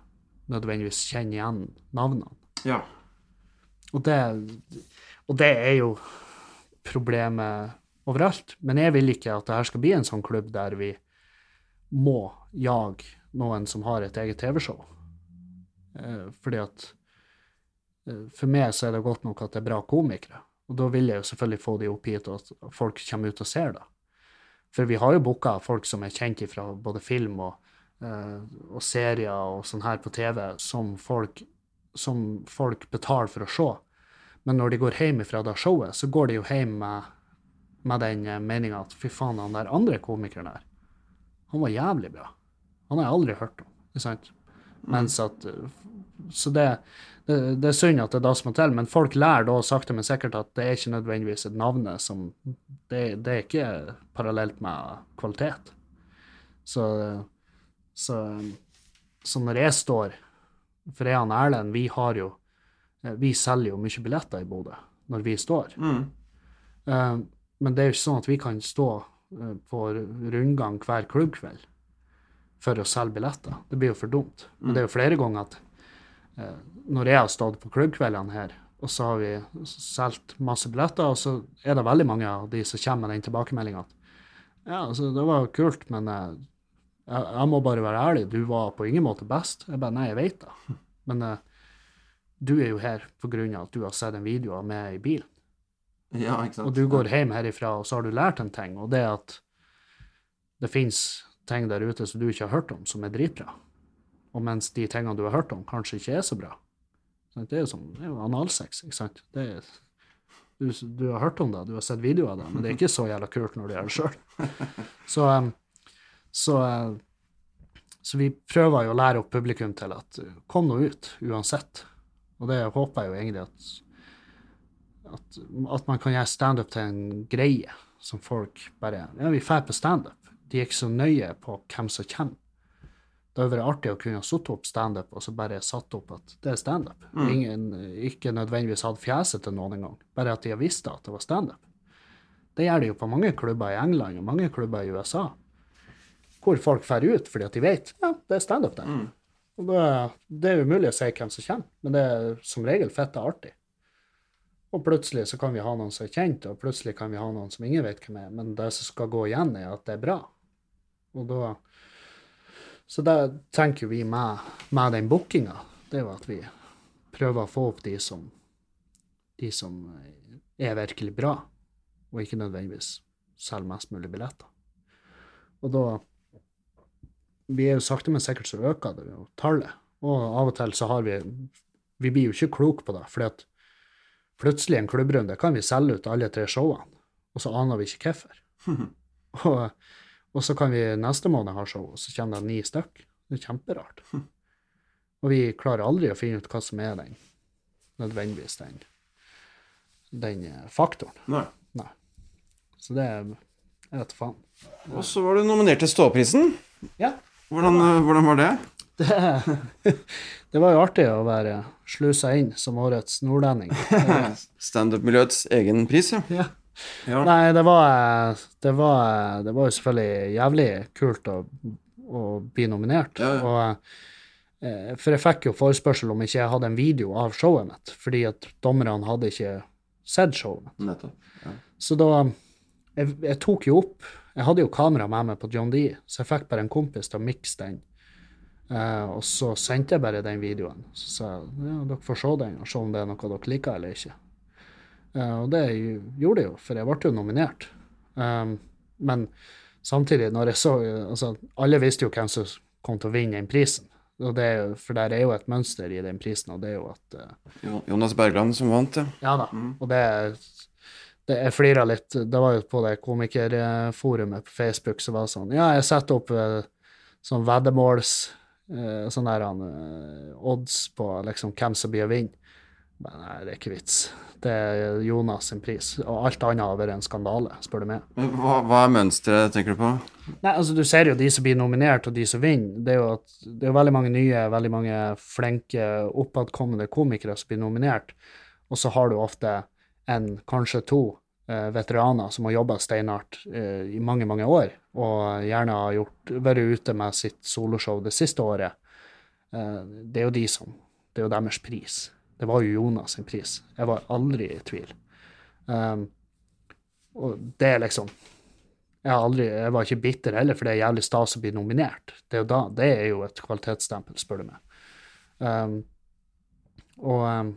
Speaker 2: nødvendigvis kjenner igjen navnene.
Speaker 1: ja.
Speaker 2: Og det, og det er jo problemet overalt. Men jeg vil ikke at det her skal bli en sånn klubb der vi må jage noen som har et eget TV-show. Eh, fordi at eh, For meg så er det godt nok at det er bra komikere. Og da vil jeg jo selvfølgelig få de opp hit, og at folk kommer ut og ser det. For vi har jo booka folk som er kjent fra både film og, eh, og serier og sånn her på TV, som folk, som folk betaler for å se. Men når de går hjem fra det showet, så går de jo hjem med, med den meninga at fy faen, han der andre komikeren der, han var jævlig bra. Han har jeg aldri hørt om. Ikke sant? Mens at Så det, det, det er synd at det er da som må til, men folk lærer da sakte, men sikkert at det er ikke nødvendigvis et navn som det, det er ikke parallelt med kvalitet. Så, så, så når jeg står For jeg og Erlend, vi har jo Vi selger jo mye billetter i Bodø når vi står.
Speaker 1: Mm.
Speaker 2: Eh, men det er jo ikke sånn at vi kan stå eh, på rundgang hver klubbkveld for å selge billetter. Det blir jo for dumt. Men det er jo flere ganger at eh, når jeg har stått på klubbkveldene her, og så har vi solgt masse billetter, og så er det veldig mange av de som kommer med den tilbakemeldinga at ja, altså, det var kult, men eh, jeg, jeg må bare være ærlig, du var på ingen måte best. Jeg bare nei, jeg vet det. [LAUGHS] Men du er jo her på grunn av at du har sett en video av meg i bilen.
Speaker 1: Ja, ikke sant.
Speaker 2: Og du går hjem herifra, og så har du lært en ting, og det er at det fins ting der ute som du ikke har hørt om, som er dritbra. Og mens de tingene du har hørt om, kanskje ikke er så bra. Det er jo som det er jo analsex, ikke sant. Det er, du, du har hørt om det, du har sett videoer av det, men det er ikke så jævla kult når du gjør det sjøl. [LAUGHS] Så, så, uh, så vi prøver jo å lære opp publikum til at uh, kom nå ut, uansett. Og det håper jeg jo egentlig at at, at man kan gjøre standup til en greie som folk bare Ja, vi drar på standup. De er ikke så nøye på hvem som kommer. Det hadde vært artig å kunne satt opp standup og så bare satt opp at det er standup. Mm. Ikke nødvendigvis hatt fjeset til noen engang, bare at de har visst at det var standup. Det gjør de jo på mange klubber i England og mange klubber i USA, hvor folk drar ut fordi at de vet ja, det er standup der. Og det, det er umulig å si hvem som kommer, men det er som regel fette artig. Og plutselig så kan vi ha noen som er kjent, og plutselig kan vi ha noen som ingen vet hvem er, men det som skal gå igjen, er at det er bra. Og da Så det tenker vi med, med den bookinga, det er jo at vi prøver å få opp de som de som er virkelig bra, og ikke nødvendigvis selger mest mulig billetter. Og da Vi er jo sakte, men sikkert så øker det jo tallet. Og av og til så har vi Vi blir jo ikke kloke på det, fordi at plutselig en klubbrunde kan vi selge ut alle tre showene, og så aner vi ikke hvorfor. [LAUGHS] og, og så kan vi neste måned ha show, og så kommer det ni stykk. Det er kjemperart. [LAUGHS] Og vi klarer aldri å finne ut hva som er den, nødvendigvis den, den eh, faktoren.
Speaker 1: Nei.
Speaker 2: Nei. Så det er Jeg vet faen.
Speaker 1: Og så var du nominert til Ståprisen.
Speaker 2: Ja.
Speaker 1: Hvordan, eh, hvordan var det?
Speaker 2: Det, [LAUGHS] det var jo artig å være slusa inn som årets nordlending. [LAUGHS]
Speaker 1: Standup-miljøets egen pris, ja.
Speaker 2: Ja.
Speaker 1: ja.
Speaker 2: Nei, det var, det var Det var jo selvfølgelig jævlig kult å, å bli nominert.
Speaker 1: Ja.
Speaker 2: Og, eh, for jeg fikk jo forespørsel om ikke jeg hadde en video av showet mitt, fordi at dommerne hadde ikke sett showet mitt. Så da jeg, jeg tok jo opp Jeg hadde jo kamera med meg på John D, så jeg fikk bare en kompis til å mikse den. Eh, og så sendte jeg bare den videoen. Så sa jeg ja, dere får se den og se om det er noe dere liker eller ikke. Uh, og det gjorde jeg jo, for jeg ble jo nominert. Um, men samtidig, når jeg så altså, Alle visste jo hvem som kom til å vinne den prisen. Er jo, for der er jo et mønster i den prisen, og det er jo at uh,
Speaker 1: Jo- Jonas Bergland som vant, ja.
Speaker 2: Ja da. Og det, det Jeg flira litt. Det var jo på det komikerforumet på Facebook som var sånn Ja, jeg setter opp sånn veddemåls Sånn der han, eh, odds på liksom hvem som blir å vinne. Men nei, det er ikke vits. Det er Jonas sin pris. Og alt annet har vært en skandale, spør du meg.
Speaker 1: Hva, hva er mønsteret, tenker du på?
Speaker 2: Nei, altså Du ser jo de som blir nominert, og de som vinner. Det er jo at det er veldig mange nye, veldig mange flinke, oppadkommende komikere som blir nominert. Og så har du ofte en, kanskje to, eh, veteraner som har jobba steinhardt eh, i mange, mange år, og gjerne har gjort, vært ute med sitt soloshow det siste året. Eh, det er jo de som Det er jo deres pris. Det var jo Jonas sin pris. Jeg var aldri i tvil. Um, og det er liksom jeg, aldri, jeg var ikke bitter heller, for det er jævlig stas å bli nominert. Det er jo, da, det er jo et kvalitetsstempel, spør du meg. Um, og, um,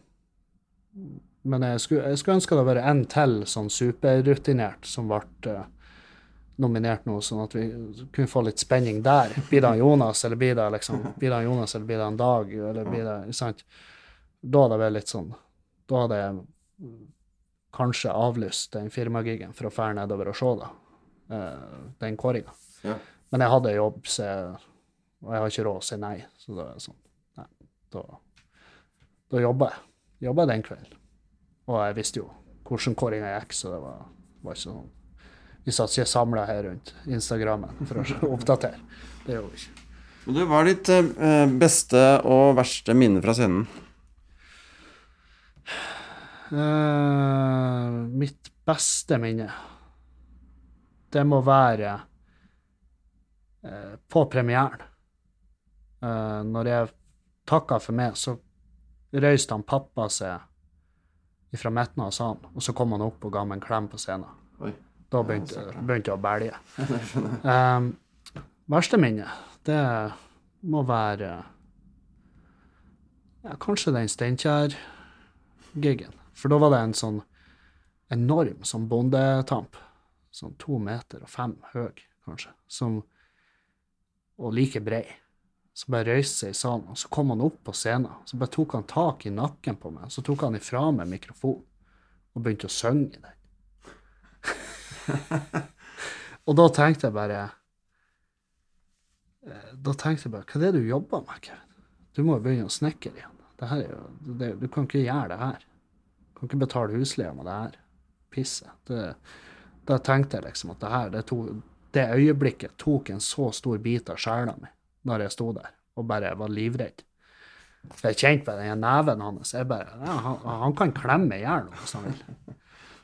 Speaker 2: men jeg skulle, jeg skulle ønske det var en til sånn superrutinert som ble uh, nominert nå, sånn at vi kunne få litt spenning der. Blir det Jonas, eller blir det liksom, blir det Jonas, eller blir det en Dag, eller blir det sant? Da hadde det vært litt sånn Da hadde jeg kanskje avlyst den firmagigen for å fære nedover og se da, eh, den kåringa.
Speaker 1: Ja.
Speaker 2: Men jeg hadde jobb, så jeg, og jeg har ikke råd å si nei. Så da er det sånn. Nei, da, da jobber jeg. Jobba den kvelden. Og jeg visste jo hvordan kåringa gikk, så det var, var ikke sånn Vi satt ikke samla her rundt Instagrammen for å [LAUGHS] oppdatere. Det gjorde vi ikke.
Speaker 1: Men du, Hva er ditt eh, beste og verste minne fra scenen?
Speaker 2: Uh, mitt beste minne, det må være uh, på premieren. Uh, når jeg takka for meg, så røyste han pappa seg fra midten av salen, og så kom han opp og ga meg en klem på scenen.
Speaker 1: Oi.
Speaker 2: Da begynte, begynte jeg å bælje. [LAUGHS] Um, verste minne, det må være ja, kanskje den Steinkjer-gigen. For da var det en sånn enorm sånn bondetamp. Sånn to meter og fem høy, kanskje. Som, og like brei. Så bare reiste seg i salen, og så kom han opp på scenen. Så bare tok han tak i nakken på meg, så tok han ifra meg mikrofonen og begynte å synge i den. [LAUGHS] og da tenkte jeg bare eh, Da tenkte jeg bare Hva er det du jobber med, Kevin? Du må jo begynne å snekre igjen. Jo, det, du kan ikke gjøre det her. Du kan ikke betale husleia med det her pisset. Da tenkte jeg liksom at det her, det, to, det øyeblikket tok en så stor bit av sjela mi når jeg sto der og bare var livredd. For jeg kjente på den neven hans. Jeg bare, ja, han, han kan klemme i hjel hvis han vil. [LAUGHS]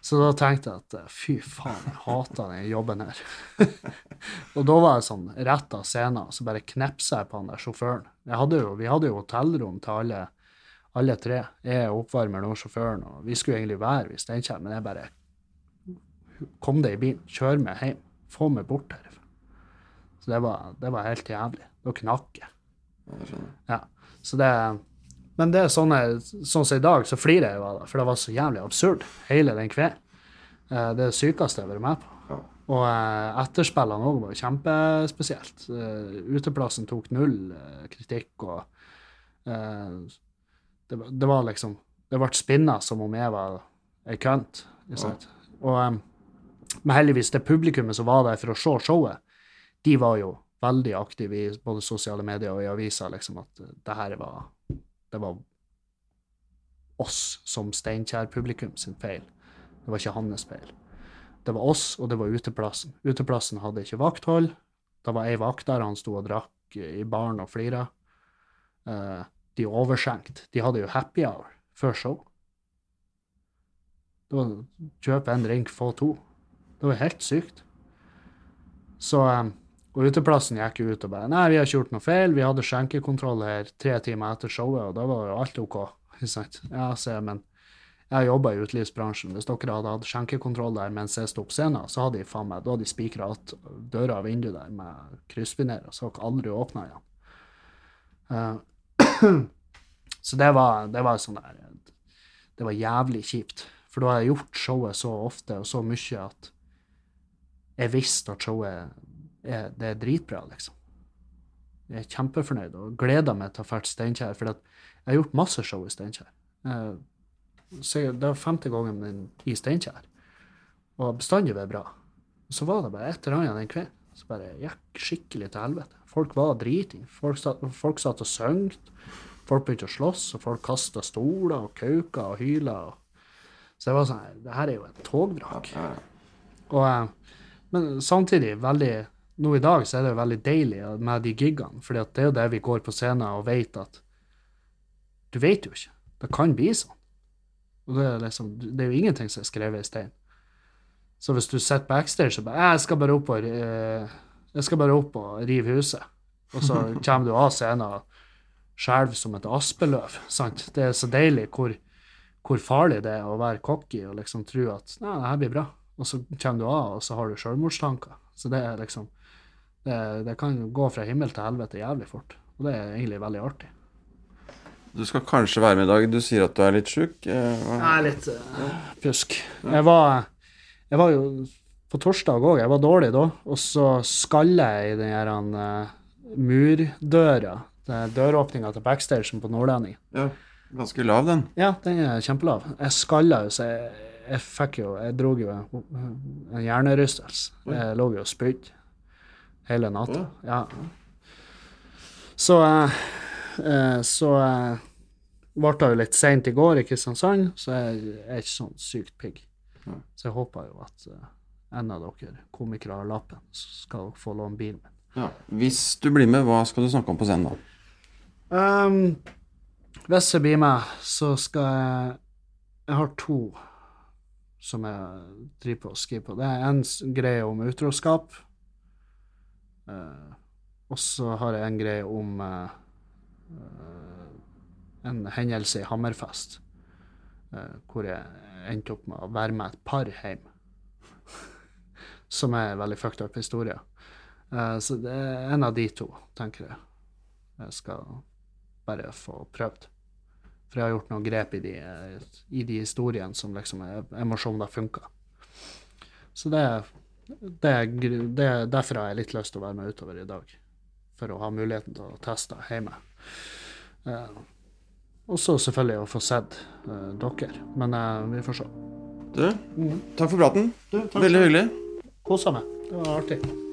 Speaker 2: Så da tenkte jeg at eh, fy faen, jeg hater den jobben her. [LAUGHS] og da var jeg sånn rett av scenen, så bare knepsa jeg på han der sjåføren. Hadde jo, vi hadde jo hotellrom til alle, alle tre. Jeg, oppvarmer nå sjåføren, og vi skulle egentlig være i Steinkjer, men jeg bare Kom deg i bilen, kjør meg hjem, få meg bort herfra. Så det var, det var helt jævlig. Da knakk jeg.
Speaker 1: Ja,
Speaker 2: så det Men det er sånn sånn som i dag, så flirer jeg jo av det, for det var så jævlig absurd, hele den kvelden. Eh, Det er det sykeste jeg har vært med på.
Speaker 1: Ja.
Speaker 2: Og eh, etterspillene òg var kjempespesielt. Eh, Uteplassen tok null kritikk, og det, var- det var liksom Det ble spinna som om jeg var ei kønt. Ja. Og, men heldigvis, det publikummet som var der for å se showet, de var jo veldig aktiv i både sosiale medier og i aviser, liksom, at eh, det her var Det var oss som Steinkjer-publikum sin feil. Det var ikke hans feil. Det var oss, og det var uteplassen. Uteplassen hadde ikke vakthold. Det var ei vakt der, han sto og drakk i baren og flira. Eh, de overskjenkte. De hadde jo happy hour før show. Det var kjøp en drink, få to. Det var helt sykt. Så eh, Og uteplassen gikk jo ut og bare Nei, vi har ikke gjort noe feil. Vi hadde skjenkekontroll her tre timer etter showet, og da var jo alt OK. [LAUGHS] Ja, se, men jeg jobba i utelivsbransjen. Hvis dere hadde hatt skjenkekontroll der mens jeg sto på scenen, så hadde de faen meg, da hadde de spikra igjen døra og vinduet der med kryssfiner, så dere aldri åpna igjen. Uh, [CLEARS THROAT] så det var, det var sånn der Det var jævlig kjipt. For da har jeg gjort showet så ofte og så mye at jeg visste at showet er, det er dritbra, liksom. Jeg er kjempefornøyd og gleder meg til å dra til Steinkjer, for jeg har gjort masse show i Steinkjer. Eh, så Det var femte gangen min i Steinkjer, og bestandig vært bra. Så var det bare et eller annet den kvelden så bare gikk skikkelig til helvete. Folk var driting. Folk, satt- folk satt og sang. Folk begynte å slåss, og folk kasta stoler og kauka og hyla. Og... Så det var sånn Det her er jo et togvrak. Og, eh, men samtidig veldig Nå i dag så er det jo veldig deilig med de gigene, for det er jo det vi går på scenen og vet at Du vet jo ikke. Det kan bli sånn. Og det er liksom Det er jo ingenting som er skrevet i stein. Så hvis du sitter backstage og bare 'Jeg skal bare opp og, eh, jeg skal bare opp og rive huset', og så [LAUGHS] kommer du av scenen og skjelver som et aspeløv, sant? Det er så deilig hvor, hvor farlig det er å være cocky og liksom tro at 'Nei, det her blir bra', og så kommer du av, og så har du selvmordstanker. Så det er liksom det, det kan gå fra himmel til helvete jævlig fort, og det er egentlig veldig artig.
Speaker 1: Du skal kanskje være med i dag. Du sier at du er litt sjuk. Eh,
Speaker 2: Jeg er litt uh, pjusk. Jeg var, jeg var jo på torsdag òg, jeg var dårlig da, og så skalla jeg i den her uh, murdøra, døråpninga til backstagen på Nordlendingen.
Speaker 1: Ja, ganske lav, den.
Speaker 2: Ja, den er kjempelav. Jeg skalla jo, så jeg, jeg fikk jo Jeg dro jo en, en hjernerystelse. Jeg lå jo og spydde hele natta. Ja. Så eh, eh, så eh, ble det jo litt seint i går i Kristiansand, så jeg er ikke sånn sykt pigg. Så jeg håper jo at eh, en av dere komikere har lappen, så skal dere få låne bilen min.
Speaker 1: Ja. Hvis du blir med, hva skal du snakke om på scenen da?
Speaker 2: Um, hvis jeg blir med, så skal jeg Jeg har to som jeg driver på og skriver på. Det er en greie om utroskap. Eh, og så har jeg en greie om eh, en hendelse i Hammerfest, uh, hvor jeg endte opp med å være med et par hjem. [LAUGHS] som er en veldig fucked up historie. Så det er en av de to, tenker jeg. Jeg skal bare få prøvd. For jeg har gjort noen grep i de, i de historiene som liksom er emosjoner funker. Så det, det, er det er derfor har jeg litt lyst til å være med utover i dag. For å ha muligheten til å teste hjemme. Eh, og så selvfølgelig å få sett eh, dere. Men eh, vi får se.
Speaker 1: Du, takk for praten.
Speaker 2: Du, takk
Speaker 1: Veldig hyggelig.
Speaker 2: Kosa meg. Det var artig.